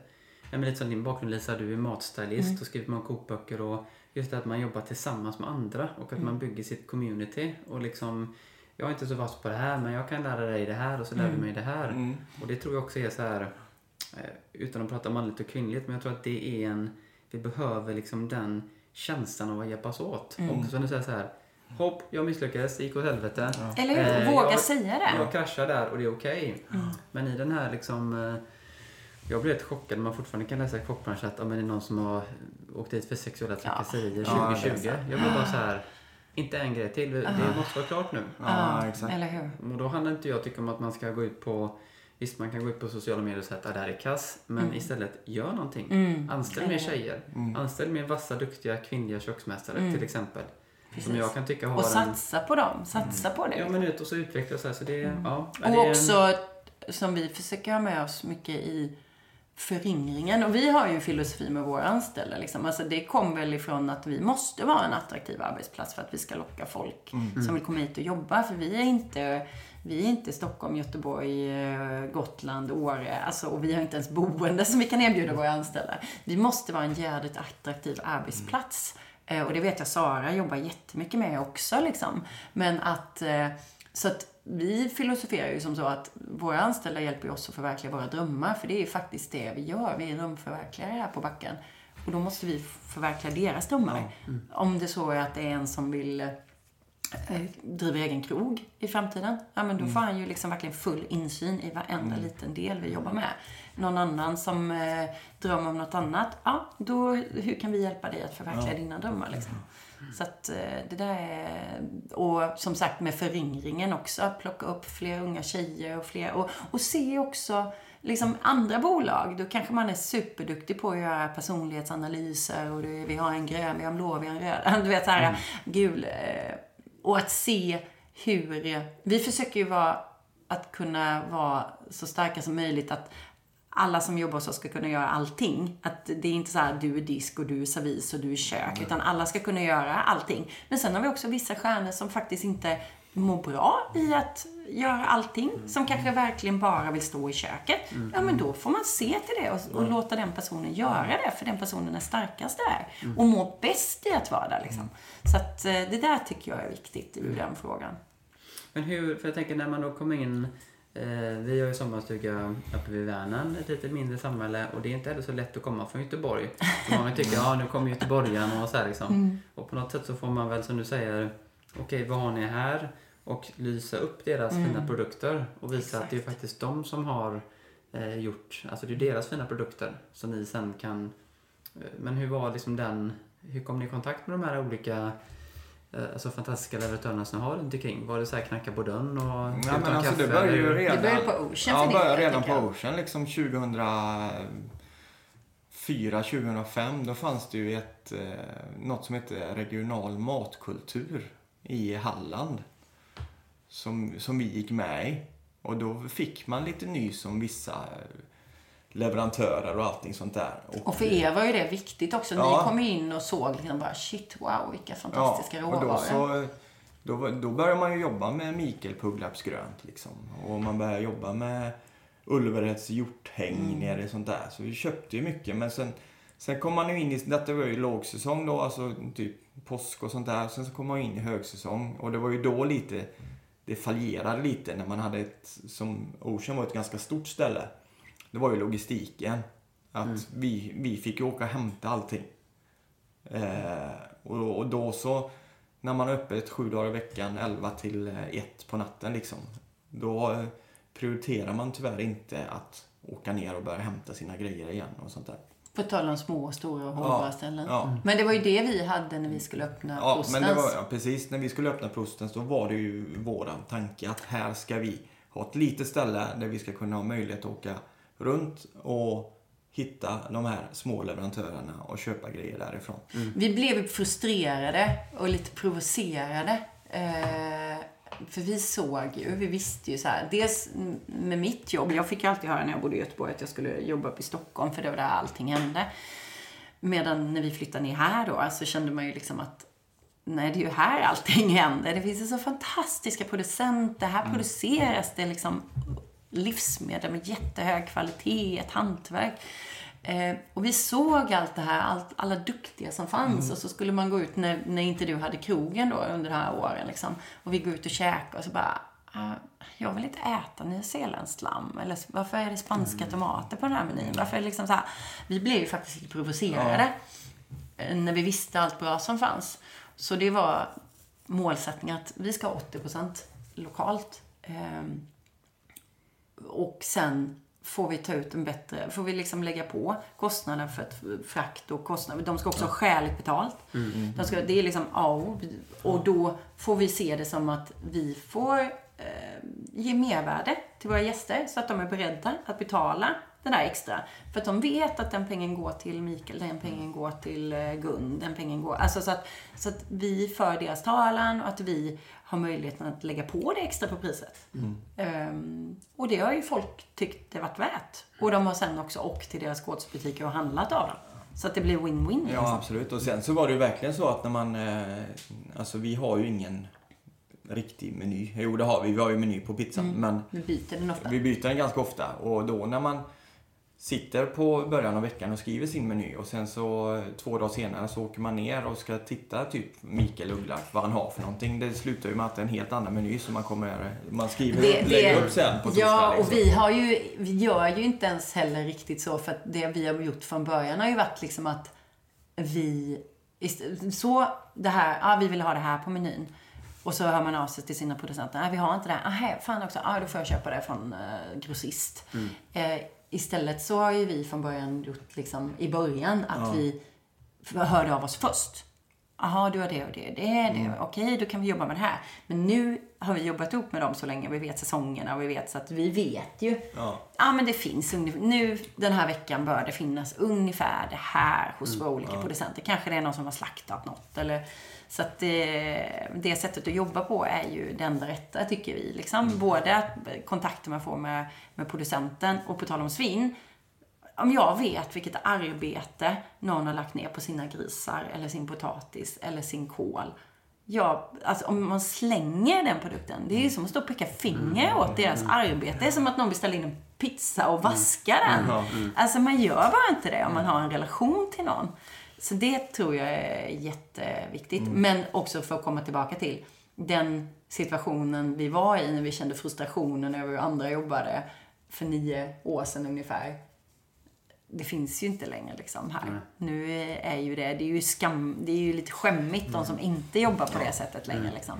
men lite som din bakgrund Lisa, du är matstylist och skriver många kokböcker och just det att man jobbar tillsammans med andra och att man bygger sitt community och liksom jag är inte så vass på det här men jag kan lära dig det här och så lär du mig det här. Mm. Och det tror jag också är så här, eh, utan att prata manligt och kvinnligt, men jag tror att det är en, vi behöver liksom den känslan av att hjälpas åt. Och som du säger så här, hopp, jag misslyckades, det gick åt helvete. Eller hur? Eh, Våga jag- säga det. Jag kraschar där och det är okej. Mm. Men i den här liksom, eh, jag blev helt chockad när man fortfarande kan läsa i kockbranschen att ja, men det är någon som har åkt dit för sexuella trakasserier Ja, det är 2020. jag blev bara så här, inte en grej till, det måste vara klart nu. Ja, exakt. Eller hur? Och då handlar inte jag tycka om att man ska gå ut på Visst, man kan gå ut på sociala medier och säga att det här är kass, men Mm. istället gör någonting. Mm. Anställ mer tjejer. Anställ mer vassa, duktiga kvinnliga köksmästare till exempel. Som jag kan tycka har Mm. Och en... satsa på dem. Satsa på det. Ja, men ut och så utveckla så här. Så det, ja, det Mm. Och är en- också, som vi försöker ha med oss mycket i föryngringen. Och vi har ju en filosofi med våra anställda. Liksom. Alltså det kom väl ifrån att vi måste vara en attraktiv arbetsplats för att vi ska locka folk som vill komma hit och jobba. För vi är inte, vi är inte Stockholm, Göteborg, eh, Gotland, Åre. Alltså, och vi har inte ens boende som vi kan erbjuda våra anställda. Vi måste vara en jävligt attraktiv arbetsplats. Eh, Och det vet jag Sara jobbar jättemycket med också. Liksom. Men att, eh, så att vi filosoferar ju som så att våra anställda hjälper oss att förverkliga våra drömmar. För det är faktiskt det vi gör. Vi är drömförverkligare här på backen. Och då måste vi förverkliga deras drömmar. Om det så är att det är en som vill eh, driva egen krog i framtiden. Ja, men då får han ju liksom verkligen full insyn i varenda liten del vi jobbar med. Någon annan som eh, drömmer om något annat. Ja, då, hur kan vi hjälpa dig att förverkliga dina drömmar liksom? Så att eh, det där är... Och som sagt med föryngringen också. Att plocka upp fler unga tjejer och fler... Och, och se också liksom andra bolag. Då kanske man är superduktig på att göra personlighetsanalyser. Och det, vi har en grön, vi har en blå, vi har en röd. [laughs] Du vet så här, gul. Och att se hur... Vi försöker ju vara... Att kunna vara så starka som möjligt. Att alla som jobbar hos oss ska kunna göra allting. Att det är inte så här du är disk och du är servis och du är kök. Utan alla ska kunna göra allting. Men sen har vi också vissa stjärnor som faktiskt inte mår bra i att göra allting. Som kanske verkligen bara vill stå i köket. Ja, men då får man se till det och, och låta den personen göra det. För den personen är starkast där. Och mår bäst i att vara där liksom. Så att eh, det där tycker jag är viktigt ur den frågan. Men hur, för jag tänker när man då kommer in eh, vi har ju sommarstuga uppe vid Vänern, ett lite mindre samhälle och det är inte heller så lätt att komma från Göteborg. Så många tycker, ja nu kommer göteborgaren och så här liksom. Och på något sätt så får man väl som du säger, okej vad har ni här? Och lysa upp deras fina produkter och visa att det är faktiskt de som har eh, gjort, alltså det är deras fina produkter som ni sen kan eh, Men hur var liksom den, hur kom ni i kontakt med de här olika eh, alltså fantastiska leverantörerna som ni har runt omkring? Var det så här knacka på dörren och ta men alltså kaffe, det började ju redan... Det började på Ocean Ja, började redan på. Ocean liksom 2004, 2005. Då fanns det ju ett, eh, något som hette regional matkultur i Halland. Som, som vi gick med i. Och då fick man lite nys om vissa eh, leverantörer och allting sånt där. Och för er var ju det viktigt också. Ni Ja. kom ju in och såg liksom bara shit, wow, vilka fantastiska och råvaror. då, så, då, då började man ju jobba med Mikael Pugglapps grönt liksom. Och man började jobba med Ulvereds hjorthäng Mm. i sånt där. Så vi köpte ju mycket. Men sen, sen kom man ju in i, detta var ju lågsäsong då, alltså typ påsk och sånt där. Sen så kom man in i högsäsong. Och det var ju då lite, det fallerade lite när man hade ett, som Ocean var ett ganska stort ställe. Det var ju logistiken. Att vi, vi fick ju åka och hämta allting. Eh, och, och då så, när man är öppet sju dagar i veckan, 11 till eh, 1 på natten liksom. Då eh, prioriterar man tyvärr inte att åka ner och börja hämta sina grejer igen och sånt där. På tal om små, stora och hållbara Ja, ställen. ja. Men det var ju det vi hade när vi skulle öppna Ja, Prostens. men det var ja, precis. När vi skulle öppna Prostens då var det ju våran tanke att här ska vi ha ett litet ställe där vi ska kunna ha möjlighet att åka runt och hitta de här små leverantörerna och köpa grejer därifrån. Vi blev frustrerade och lite provocerade. Eh, för vi såg ju, vi visste ju så här. Dels med mitt jobb, jag fick ju alltid höra när jag bodde i Göteborg att jag skulle jobba upp i Stockholm för det var där allting hände. Medan när vi flyttade ner här då så kände man ju liksom att Nej, det är ju här allting [laughs] händer. Det finns ju så fantastiska producenter. Här produceras det liksom livsmedel med jättehög kvalitet, ett hantverk. Eh, och vi såg allt det här, allt, alla duktiga som fanns. Och så skulle man gå ut när, när inte du hade krogen då under de här åren. Liksom, och vi går ut och käkar och så bara, ah, jag vill inte äta nyzeeländskt lamm. Eller varför är det spanska tomater på den här menyn? Varför är det liksom så här? Vi blev ju faktiskt lite provocerade. eh, När vi visste allt bra som fanns. Så det var målsättningen att vi ska ha 80% lokalt. Ehm, och sen får vi ta ut en bättre, får vi liksom lägga på kostnaden för frakt och kostnader. De ska också ha skäligt betalt. De ska, det är liksom A och. Och då får vi se det som att vi får eh, ge mervärde till våra gäster så att de är beredda att betala det där extra. För att de vet att den pengen går till Mikael, den pengen går till eh, Gun, den pengen går... Alltså så att, så att vi för deras talan och att vi har möjligheten att lägga på det extra på priset. Ehm, och det har ju folk tyckt det varit värt. Och de har sen också åkt till deras gårdsbutiker och handlat av dem. Så att det blir win-win. liksom. Ja, absolut. Och sen så var det ju verkligen så att när man... Eh, alltså vi har ju ingen riktig meny. Jo, det har vi. Vi har ju meny på pizzan. Men Vi byter den ofta. vi byter den ganska ofta. Och då när man sitter på början av veckan och skriver sin meny och sen så två dagar senare så åker man ner och ska titta typ Mikael Uggla, vad han har för någonting. Det slutar ju med att det är en helt annan meny som man kommer... Man skriver Det- lägger det- upp sen på torsdag. Ja, och liksom. vi, har ju, vi gör ju inte ens heller riktigt så. För att det vi har gjort från början har ju varit liksom att vi... Så det här, ja vi vill ha det här på menyn. Och så hör man av sig till sina producenter. Nej, vi har inte det. Aha, fan också. Ja, då får jag köpa det från eh, grossist. Eh, istället så har ju vi från början gjort liksom i början att vi f- hörde av oss först. Jaha, du har det och det. Det är det. Okej, då kan vi jobba med det här. Men nu har vi jobbat ihop med dem så länge. Vi vet säsongerna och vi vet så att vi vet ju. Ja. men det finns nu den här veckan bör det finnas ungefär det här hos våra olika producenter. Kanske det är någon som har slaktat något eller så att det, det sättet att jobba på är ju det enda rätta tycker vi. Liksom. Både att kontakter man får med, med producenten och på tal om svinn om jag vet vilket arbete någon har lagt ner på sina grisar eller sin potatis eller sin kål. Ja, alltså om man slänger den produkten, det är ju som att stå och peka finger åt deras arbete. Det är som att någon beställer in en pizza och vaskar den. Alltså man gör bara inte det om man har en relation till någon. Så det tror jag är jätteviktigt. Men också för att komma tillbaka till den situationen vi var i när vi kände frustrationen över hur andra jobbade för nio år sedan ungefär. Det finns ju inte längre liksom här. Nu är ju det, det är ju skam, det är ju lite skämmigt de som inte jobbar på det sättet längre liksom.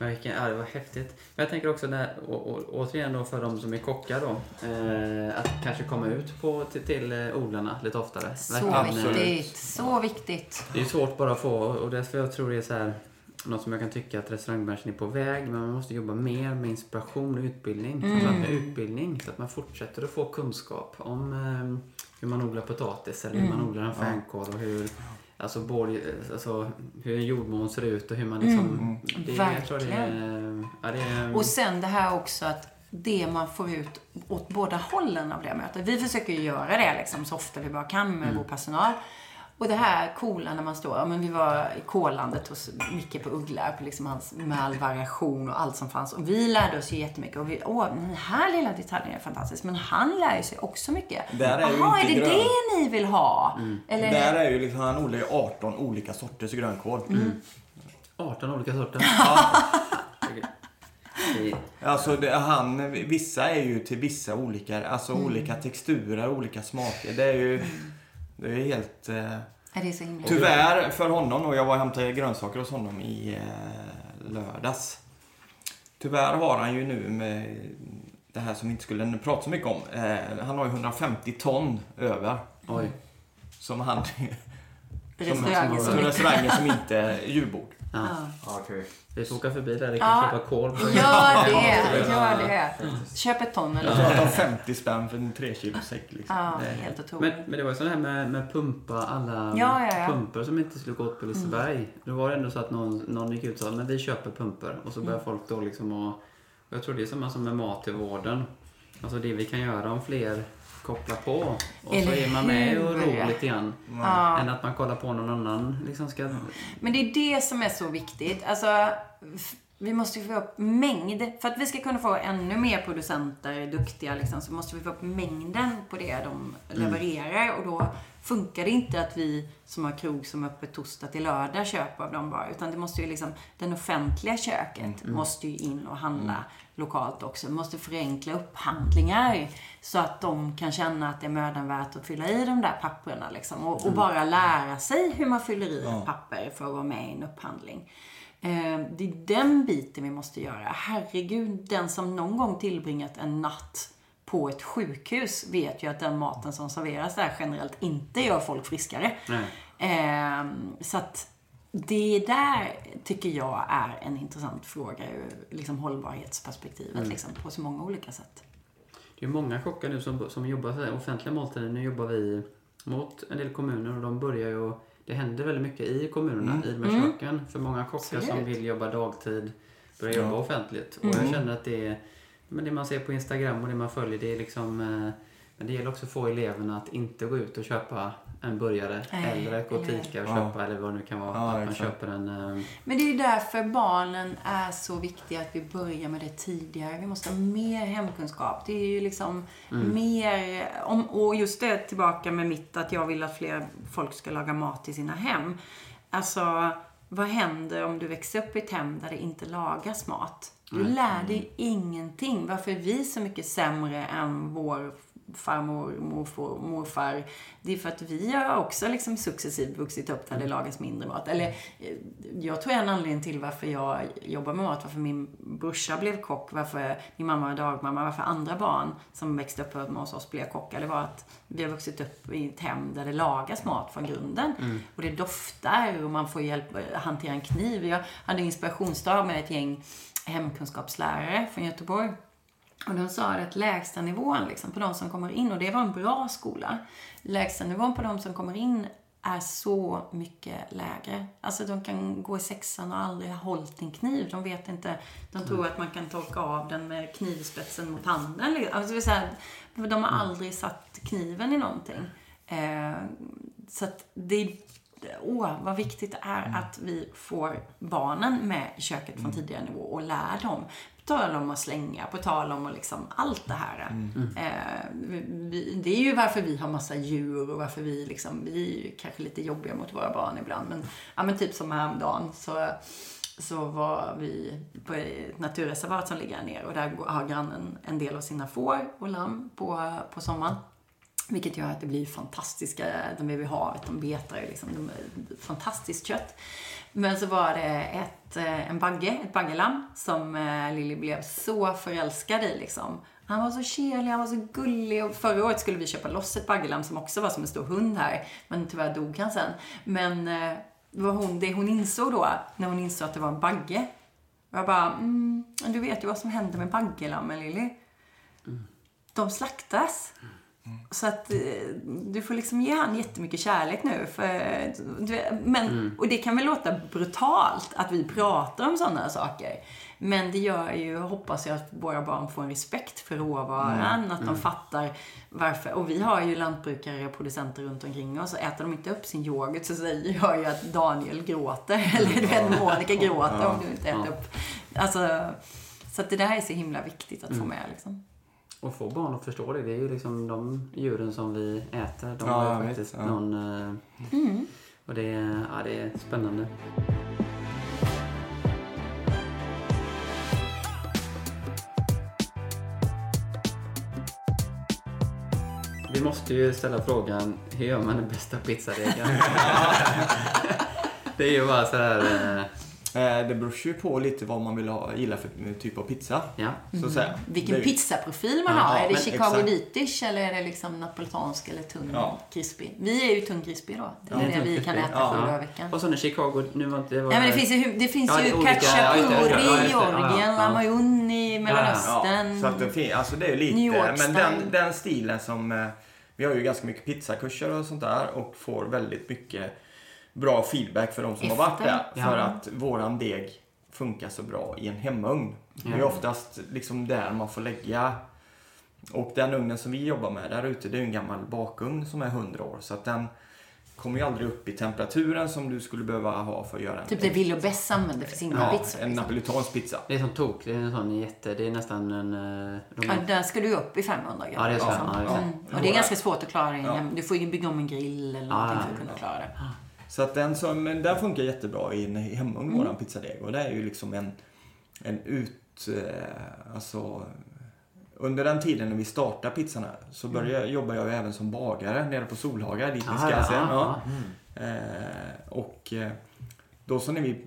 Men vilken, ja, det var häftigt. Men jag tänker också, när, återigen då för de som är kockar då, eh, att kanske komma ut på, till, till eh, odlarna lite oftare. Så Verkligen, eh, viktigt, så viktigt. Det är svårt bara att få och därför jag tror det är så här något som jag kan tycka att restaurangbranschen är på väg men man måste jobba mer med inspiration och utbildning. Framförallt med utbildning så att man fortsätter att få kunskap om eh, hur man odlar potatis eller hur man odlar en fänkål och hur Alltså, både, alltså hur en jordmån ser ut och hur man liksom... Det, jag tror det är, ja, det är, Och sen det här också att det man får ut åt båda hållen av det mötet. Vi försöker ju göra det liksom så ofta vi bara kan med vår personal. Och det här coola när man står, ja men vi var i Kålandet hos Micke på Ugglarp, liksom hans, med all variation och allt som fanns. Och vi lärde oss ju jättemycket. Och vi, åh, den här lilla detaljen är fantastisk. Men han lär ju sig också mycket. Där är ju Jaha, är det grön. det ni vill ha? Eller, Där är ju liksom, han odlar ju 18 olika sorters grönkål. 18 olika sorter. [laughs] [laughs] Alltså det, han, vissa är ju till vissa olika, alltså olika texturer, olika smaker. Det är ju det är helt... Eh, är det så himla tyvärr för honom, och jag var och hämtade grönsaker hos honom i eh, lördags. Tyvärr har han ju nu med det här som vi inte skulle prata så mycket om. Eh, han har ju 150 ton över. Oj. Som han... som, som som restauranger som inte är djurbord. Ja. Ja. Vi får åka förbi där. Vi Ja. kan köpa kål. på- Gör det, gör det. Köp ett ton eller pratar om 50 spänn för en 3 kilo säck liksom. Ja, helt otroligt. Men, men det var ju så här med, med pumpa alla Ja, ja, ja. pumper som inte skulle gå åt på Liseberg. Då var det ändå så att någon, någon gick ut och sa men vi köper pumper. Och så började folk då liksom och, och Jag tror det är samma som med mat i vården. Alltså det vi kan göra om fler kopplar på. Och Eller så är man med och ror lite grann. Ja. Än att man kollar på någon annan liksom ska... Men det är det som är så viktigt. Alltså, vi måste ju få upp mängd. För att vi ska kunna få ännu mer producenter duktiga liksom, så måste vi få upp mängden på det de levererar. Och då funkar det inte att vi som har krog som är öppet torsdag till lördag köper av dem bara. Utan det måste ju liksom, den offentliga köket måste ju in och handla lokalt också. Vi måste förenkla upphandlingar så att de kan känna att det är mödan värt att fylla i de där papperna liksom. Och, och bara lära sig hur man fyller i papper för att vara med i en upphandling. Eh, det är den biten vi måste göra. Herregud, den som någon gång tillbringat en natt på ett sjukhus vet ju att den maten som serveras där generellt inte gör folk friskare. Nej. Eh, så att det där tycker jag är en intressant fråga ur liksom hållbarhetsperspektivet liksom, på så många olika sätt. Det är många kockar nu som, som jobbar så här, offentliga måltider. Nu jobbar vi mot en del kommuner och de börjar ju... Det händer väldigt mycket i kommunerna, i de här köken. För många kockar som vill jobba dagtid börjar jobba offentligt. Och jag känner att det är... Men det man ser på Instagram och det man följer, det är liksom... eh, Men det gäller också att få eleverna att inte gå ut och köpa en burgare Nej, eller gå och eller- fika och Ja. köpa eller vad det nu kan vara. Ja, att man exakt. köper en... eh, Men det är ju därför barnen är så viktiga att vi börjar med det tidigare. Vi måste ha mer hemkunskap. Det är ju liksom mer... Om, och just det tillbaka med mitt att jag vill att fler folk ska laga mat i sina hem. Alltså, vad händer om du växer upp i ett hem där det inte lagas mat? Du lär dig ingenting. Varför är vi så mycket sämre än vår farmor, morfar, morfar. Det är för att vi har också liksom successivt vuxit upp där det lagas mindre mat. Eller eh, jag tror en anledning till varför jag jobbar med mat, varför min brorsa blev kock, varför min mamma var dagmamma, varför andra barn som växte upp hos oss blev kockar. Det var att vi har vuxit upp i ett hem där det lagas mat från grunden. Och det doftar och man får hjälp att hantera en kniv. Jag hade inspirationsdag med ett gäng hemkunskapslärare från Göteborg. Och de sa att lägsta nivån liksom, på de som kommer in, och det var en bra skola. Lägsta nivån på de som kommer in är så mycket lägre. Alltså de kan gå i sexan och aldrig ha hållit en kniv. De vet inte. De tror att man kan torka av den med knivspetsen mot handen. liksom. Alltså, det de har aldrig satt kniven i någonting. Eh, så att det Åh, vad viktigt det är att vi får barnen med i köket från tidigare nivå och lär dem. På tal om att slänga, på tal om att liksom allt det här. Eh, vi, det är ju varför vi har massa djur och varför vi liksom, vi är ju kanske lite jobbiga mot våra barn ibland. Men, ja, men typ som häromdagen så, så var vi på ett naturreservat som ligger här nere och där har grannen en del av sina får och lamm på, på sommaren. Vilket gör att det blir fantastiska, de är vid havet, de betar ju liksom, de är fantastiskt kött. Men så var det ett, eh, en bagge, ett baggelamm som eh, Lilly blev så förälskad i liksom. Han var så kärlig, han var så gullig och förra året skulle vi köpa loss ett baggelamm som också var som en stor hund här. Men tyvärr dog han sen. Men eh, det var hon, det hon insåg då, när hon insåg att det var en bagge. Jag bara, mm, du vet ju vad som händer med baggelammen Lilly. De slaktas. Så att eh, du får liksom ge han jättemycket kärlek nu. För, du, men, Och det kan väl låta brutalt att vi pratar om sådana saker. Men det gör ju, hoppas jag, att våra barn får en respekt för råvaran. Att de fattar varför. Och vi har ju lantbrukare och producenter runt omkring oss. Och äter de inte upp sin yoghurt så säger [laughs] jag ju att Daniel gråter. [laughs] Eller du vet, Monica gråter om du inte äter upp. Alltså, så att det där är så himla viktigt att få med liksom. Och få barn att förstå det. Det är ju liksom de djuren som vi äter. De Ja, har ju vet, faktiskt ja. någon... eh, Och det, är- ja, det är spännande. Vi måste ju ställa frågan, hur gör man den bästa pizzadegen? [laughs] [laughs] det är ju bara så här... eh, Eh, Det beror ju på lite vad man vill ha, gilla för typ av pizza. Ja. Så att säga. Vilken Det är- pizzaprofil man Ja, har. Är det Chicago dish eller är det liksom napolitansk eller tunn Ja. krispig? Vi är ju tunn krispig då. Det är Ja, det vi kan krispig. äta Ja. sju dagar i Ja. veckan. Och så nu Chicago, nu var inte det... Var Ja, men det finns ju, det finns Ja, det ju är olika- ja, just det, khachapuri ja, just det. i Ja, ja, Georgien, ja. lamayuni i Mellanöstern. Ja, så att det, alltså det är lite, New York men den, den stilen som, eh, vi har ju ganska mycket pizzakurser och sånt där och får väldigt mycket bra feedback för de som har varit Efter. där. Ja. För att våran deg funkar så bra i en hemugn. Det är Ja. oftast liksom där man får lägga och den ugnen som vi jobbar med där ute, det är en gammal bakugn som är 100 år. Så att den kommer ju aldrig upp i temperaturen som du skulle behöva ha för att göra en, Typ det Willow Bess använder för sina ja, pizzor. en Liksom. napolitansk pizza. Det är som tok, det är en sån jätte, det är nästan en... eh, De Ja, där ska du upp i 500 grader. Ja, det är så. Ja, så. Mm. Och det är ganska svårt att klara det. i en Ja. Du får ju bygga om en grill eller någonting Ja, för att kunna klara det. Så att den, som, men den funkar jättebra i en hemugn, Mm. våran pizzadeg. Och det är ju liksom en, en ut... Eh, alltså, under den tiden när vi startade pizzorna så började, jobbade jag även som bagare nere på Solhaga, dit vi ska ja, sen. ja. Eh, och eh, då så när vi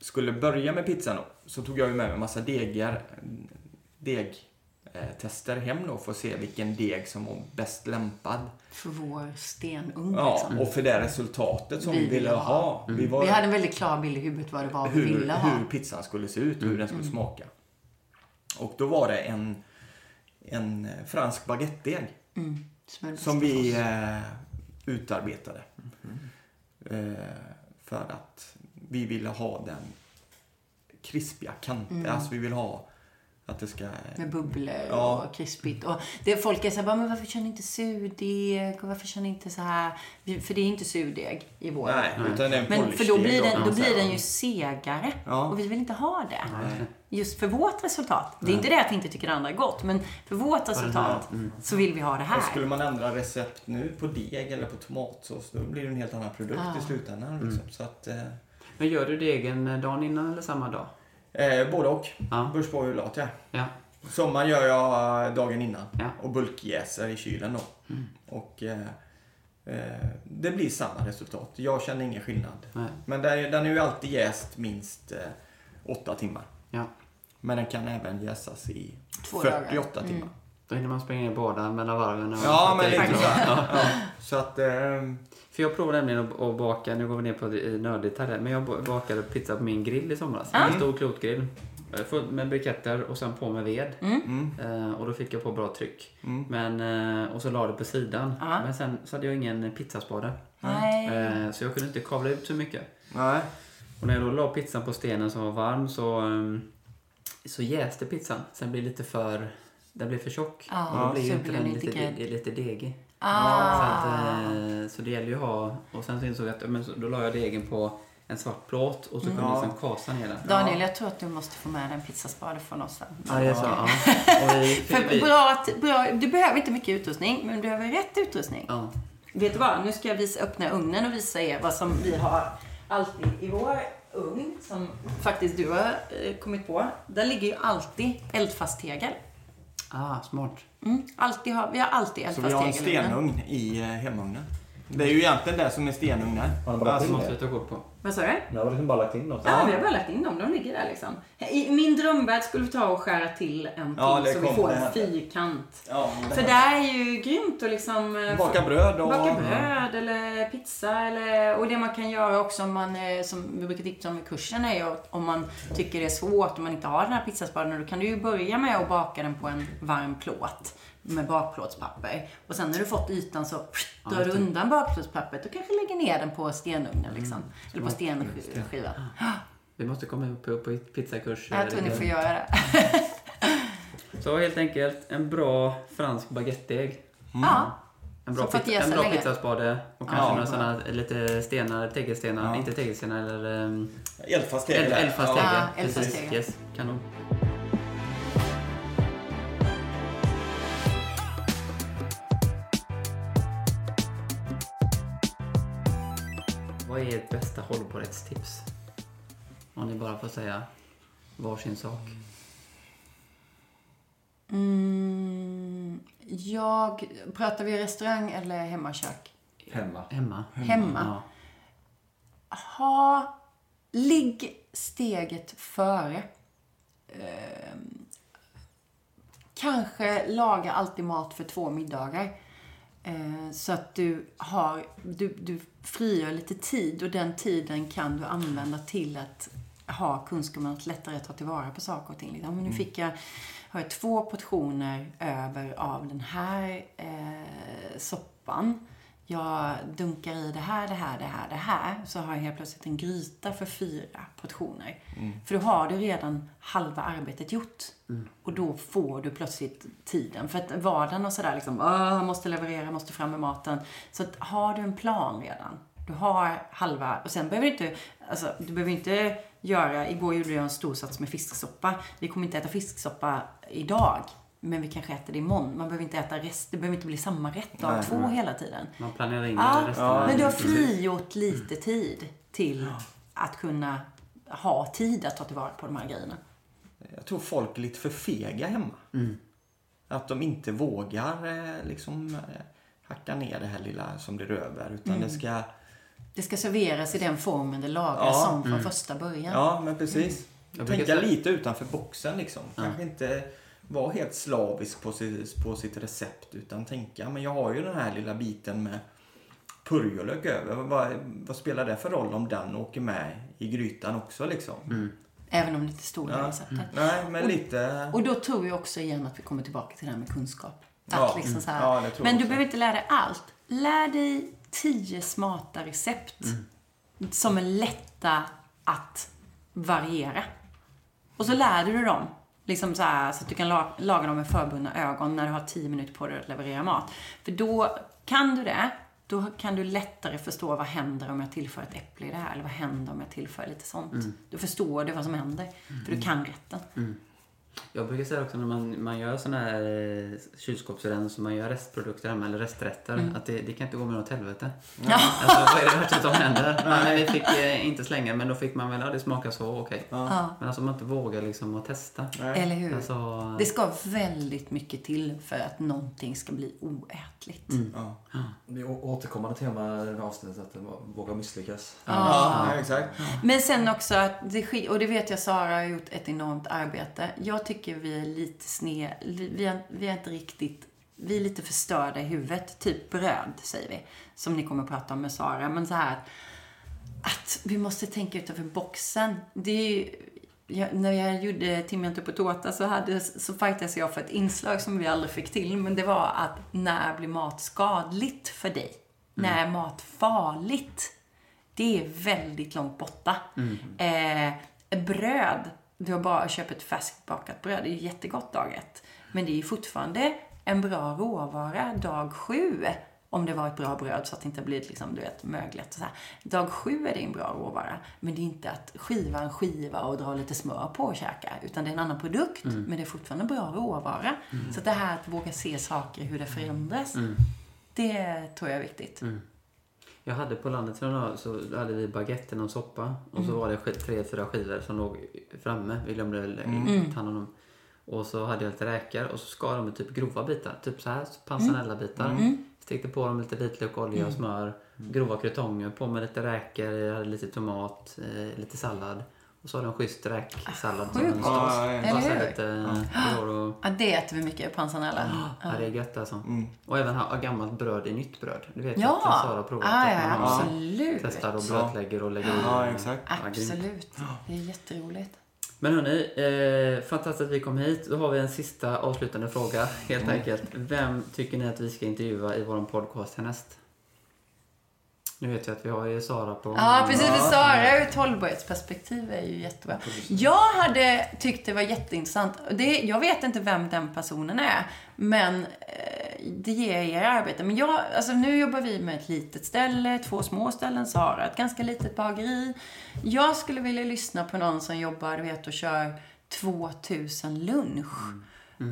skulle börja med pizzan då, så tog jag med mig en massa degar, deg eh, tester hem då för att se vilken deg som var bäst lämpad. För vår stenugn Ja, liksom. och för det resultatet som Vi vi ville ha. ha. Vi, var, Vi hade en väldigt klar bild i huvudet vad det var vi hur, ville ha. hur pizzan skulle se ut och hur den skulle smaka. Och då var det en, en fransk baguettedeg Mm. Som, vi eh, utarbetade. Eh, för att vi ville ha den krispiga kanter. Alltså vi vill ha att det ska... Med bubblor Ja. och krispigt. Och det, folk är så här, men varför kör ni inte surdeg? Och varför kör ni inte så här? För det är inte surdeg i vår. Nej, utan det är en Men för då blir, den, och då blir den ju segare. Ja. Och vi vill inte ha det. Nej. Just för vårt resultat. Det är inte det att vi inte tycker det andra är gott. Men för vårt resultat så vill vi ha det Och här. skulle man ändra recept nu på deg eller på tomatsås då blir det en helt annan produkt Ja. i slutändan. Liksom. Så att, eh, Men gör du degen dagen innan eller samma dag? Eh, både och. Ja. Beror på hur lat jag är. Ja. Sommaren gör jag eh, dagen innan Ja. och bulkjäser i kylen då. Och eh, eh, det blir samma resultat. Jag känner ingen skillnad. Nej. Men den är, den är ju alltid jäst minst eh, åtta timmar. Ja. Men den kan även jäsas i Två 48 dagar. timmar. Då hinner man springa ner båda mellan varven. Och Ja, men lite så. Ja. Så att... Eh, För jag provade nämligen att, baka, nu går vi ner på nördigt här, men jag bakade pizza på min grill i somras. Ah. En stor klotgrill. Eh, Full med briketter och sen på med ved. mm, Eh, och då fick jag på bra tryck. mm. Men, eh, och så la det på sidan. Ja. Men sen så hade jag ingen pizzaspade. Eh, Så jag kunde inte kavla ut så mycket. Nej. Och när jag då la pizzan på stenen som var varm så, ehm, så jäste pizzan. Sen blev det lite för... Den blev för tjock. Ja, och då blir så ju inte den lite lite, lite degig. Så, Ah. att, eh, så det gäller ju att ha... Och sen så insåg jag att men, så, då la jag degen på en svart plåt och så kunde jag Ja. liksom kasa ner den. Daniel, jag tror att du måste få med dig en pizzaspade från oss sen. Ja, det är så. Ja. [laughs] Vi, För bra, bra, du behöver inte mycket utrustning, men du behöver rätt utrustning. ja. Vet du vad? Nu ska jag visa, öppna ugnen och visa er vad som vi har alltid i vår ugn, som faktiskt du har eh, kommit på. Där ligger ju alltid eldfast tegel. Ah, smart. Mm, alltid har, vi har alltid Så eldfast vi har en stenugn i eh, hemugnen. Det är ju egentligen det som är stenugnar. Har ni bara Alltså, Måste det? ta kort på. Vad sa du? Nu har liksom bara lagt in något. Ja, vi har bara lagt in dem. De ligger där liksom. I min drömvärld skulle vi ta och skära till en till Ja, så vi får en fyrkant. ja, det För det här. är ju grymt att liksom... eh, Baka bröd och... Baka bröd eller pizza eller, och det man kan göra också om man, eh, som vi brukar tipsa om i kursen är ju om man tycker det är svårt och man inte har den här pizzaspaden då kan du ju börja med att baka den på en varm plåt med bakplåtspapper. Och sen när du fått ytan så drar du undan bakplåtspappret och kanske lägger ner den på stenugnen liksom. Eller på stenskivan. [gasps] Vi måste komma upp på, på pizzakurs. Jag tror ni får göra det. [laughs] Så helt enkelt en bra fransk baguettedeg. Ja. En bra, pizza, en bra pizzaspade och kanske Ja, några sådana lite stenar, tegelstenar, Ja. inte tegelstenar eller um, Eldfast eld, tegel. eldfast tegel. Ja, Precis. Yes, kanon. Är ert bästa hållbarhetstips? Om ni bara får säga varsin sak. Mm, jag, pratar vi restaurang eller hemmakök? Hemma. Hemma. Hemma. Ja. ha, ligg steget före. Ehm, kanske laga alltid mat för två middagar. Eh, så att du har, du, du frigör lite tid och den tiden kan du använda till att ha kunskapen att lättare ta tillvara på saker och ting. Liksom. Men nu fick jag, har jag två portioner över av den här eh, soppan. Jag dunkar i det här, det här, det här, det här. Så har jag helt plötsligt en gryta för fyra portioner. För då har du redan halva arbetet gjort. Och då får du plötsligt tiden. För att vardagen och sådär liksom, "Åh, jag måste leverera, måste fram med maten. Så att har du en plan redan. Du har halva, och sen behöver du inte, alltså du behöver inte göra, igår gjorde jag en stor sats med fisksoppa. Vi kommer inte äta fisksoppa idag. Men vi kanske äter det imorgon. Man behöver inte äta rest, det behöver inte bli samma rätt Nej, två nej. hela tiden. Man planerar in Ja, resten. Ja, men du har frigjort lite tid till att kunna ha tid att ta tillvara på de här grejerna. Jag tror folk är lite för fega hemma. Mm. Att de inte vågar eh, liksom eh, hacka ner det här lilla som blir över. Utan Mm. det ska... Det ska serveras i den formen det lagas Ja, som från mm. första början. Ja, men precis. Jag Tänka lite utanför boxen liksom. Kanske inte vara helt slavisk på sitt, på sitt recept. Utan tänka, men jag har ju den här lilla biten med purjolök över. Vad, vad spelar det för roll om den åker med i grytan också liksom? Mm. Även om det inte stod där Ja. i receptet. Nej, men lite... Och då tror jag också igen att vi kommer tillbaka till det här med kunskap. Att Ja, liksom så här, mm. Ja, men du behöver inte lära dig allt. Lär dig tio smarta recept som är lätta att variera. Och så lär du dig dem. Liksom så, här, så att du kan la- laga dem med förbundna ögon när du har tio minuter på dig att leverera mat. För då kan du det, då kan du lättare förstå vad händer om jag tillför ett äpple i det här. Eller vad händer om jag tillför lite sånt. Då förstår du vad som händer. För du kan rätten. Jag brukar säga också när man, man gör såna här eh, kylskåpsrens och man gör restprodukter hemma, eller resträtter, att det, det kan inte gå med något helvete. [laughs] Ja. Alltså vad är det värsta som händer? Ja, men vi fick eh, inte slänga men då fick man väl, ja det smakar så, okej. Ja. Men alltså man inte vågar liksom att testa. Eller hur? Alltså, Det ska väldigt mycket till för att någonting ska bli oätligt. Ja. Det är återkommande tema i det här avsnittet att våga misslyckas. Ja, ja, exakt. Men sen också att det och det vet jag Sara har gjort ett enormt arbete. Jag tycker vi är lite sned, vi är, vi är inte riktigt, vi är lite förstörda i huvudet. Typ bröd, säger vi. Som ni kommer att prata om med Sara. Men så här, att vi måste tänka utanför boxen. Det är ju, jag, när jag gjorde Timjan på tårta så, hade, så fightades jag för ett inslag som vi aldrig fick till. Men det var att när blir mat skadligt för dig? När är mat farligt? Det är väldigt långt borta. Eh, bröd, du har bara köpt ett färskbakat bröd, det är ju jättegott dag ett. Men det är ju fortfarande en bra råvara dag sju. Om det var ett bra bröd så att det inte blir liksom, du vet, mögligt och så här. Dag sju är det en bra råvara. Men det är inte att skiva en skiva och dra lite smör på och käka. Utan det är en annan produkt, men det är fortfarande en bra råvara. Så att det här att våga se saker, hur det förändras. Det tror jag är viktigt. Jag hade på landet så hade vi baguette och soppa. Och så var det tre, fyra skivor som låg framme. Vi glömde mm. ta hand om dem. Och så hade jag lite räkor och så skar de i typ grova bitar. Typ så här, panzanella-bitar. Stekte på dem lite vitlök, olja och smör. Grova krutonger, på med lite räkor, jag hade lite tomat, eh, lite sallad. Och så har de en schysst räksallad som Sjukt. Ja, sås. ja, ja. Lite och... Ja, det äter vi mycket, panzanella. Ja, det är gött alltså. Och även ha gammalt bröd i nytt bröd. Du vet Ja, att Sara har provat ah, att ja, man har- absolut. testar och blötlägger och lägger i. Ja, exakt. Ja. Absolut. Det är jätteroligt. Men hörni, eh, fantastiskt att vi kom hit. Då har vi en sista avslutande fråga helt enkelt. Vem tycker ni att vi ska intervjua i vår podcast härnäst? Nu vet jag att vi har ju Sara på... Ja, precis. För Sara ur ett hållbarhetsperspektiv är ju jättebra. Jag hade tyckt det var jätteintressant. Det, jag vet inte vem den personen är, men eh, det ger er arbete. Men jag, alltså nu jobbar vi med ett litet ställe, två små ställen, Sara ett ganska litet bageri. Jag skulle vilja lyssna på någon som jobbar, du vet, och kör 2000 lunch.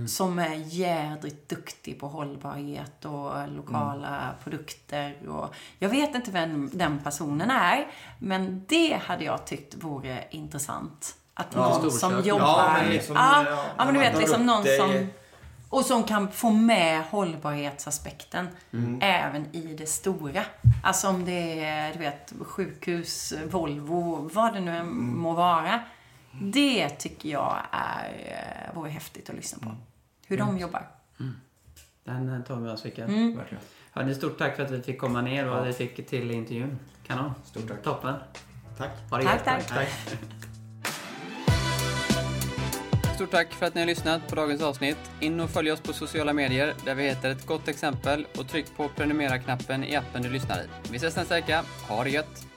Som är jädrigt duktig på hållbarhet och lokala produkter. Och jag vet inte vem den personen är, men det hade jag tyckt vore intressant. Att Ja, någon som storkök. jobbar... Ja, men liksom, ja, ja, ja, men du vet, liksom någon det som... Och som kan få med hållbarhetsaspekten även i det stora. Alltså om det är, du vet, sjukhus, Volvo, vad det nu än må vara. Det tycker jag är, eh, vore häftigt att lyssna på. Hur de jobbar. Den eh, tar vi oss Rickard. Mm. Verkligen. Hörni, stort tack för att vi fick komma ner och att vi fick till intervjun. Kanon. Stort tack. Toppen. Tack. Ha det Tack, gött. tack. Stort tack för att ni har lyssnat på dagens avsnitt. In och följ oss på sociala medier där vi heter ett gott exempel och tryck på prenumerera-knappen i appen du lyssnar i. Vi ses nästa vecka. Ha det gött!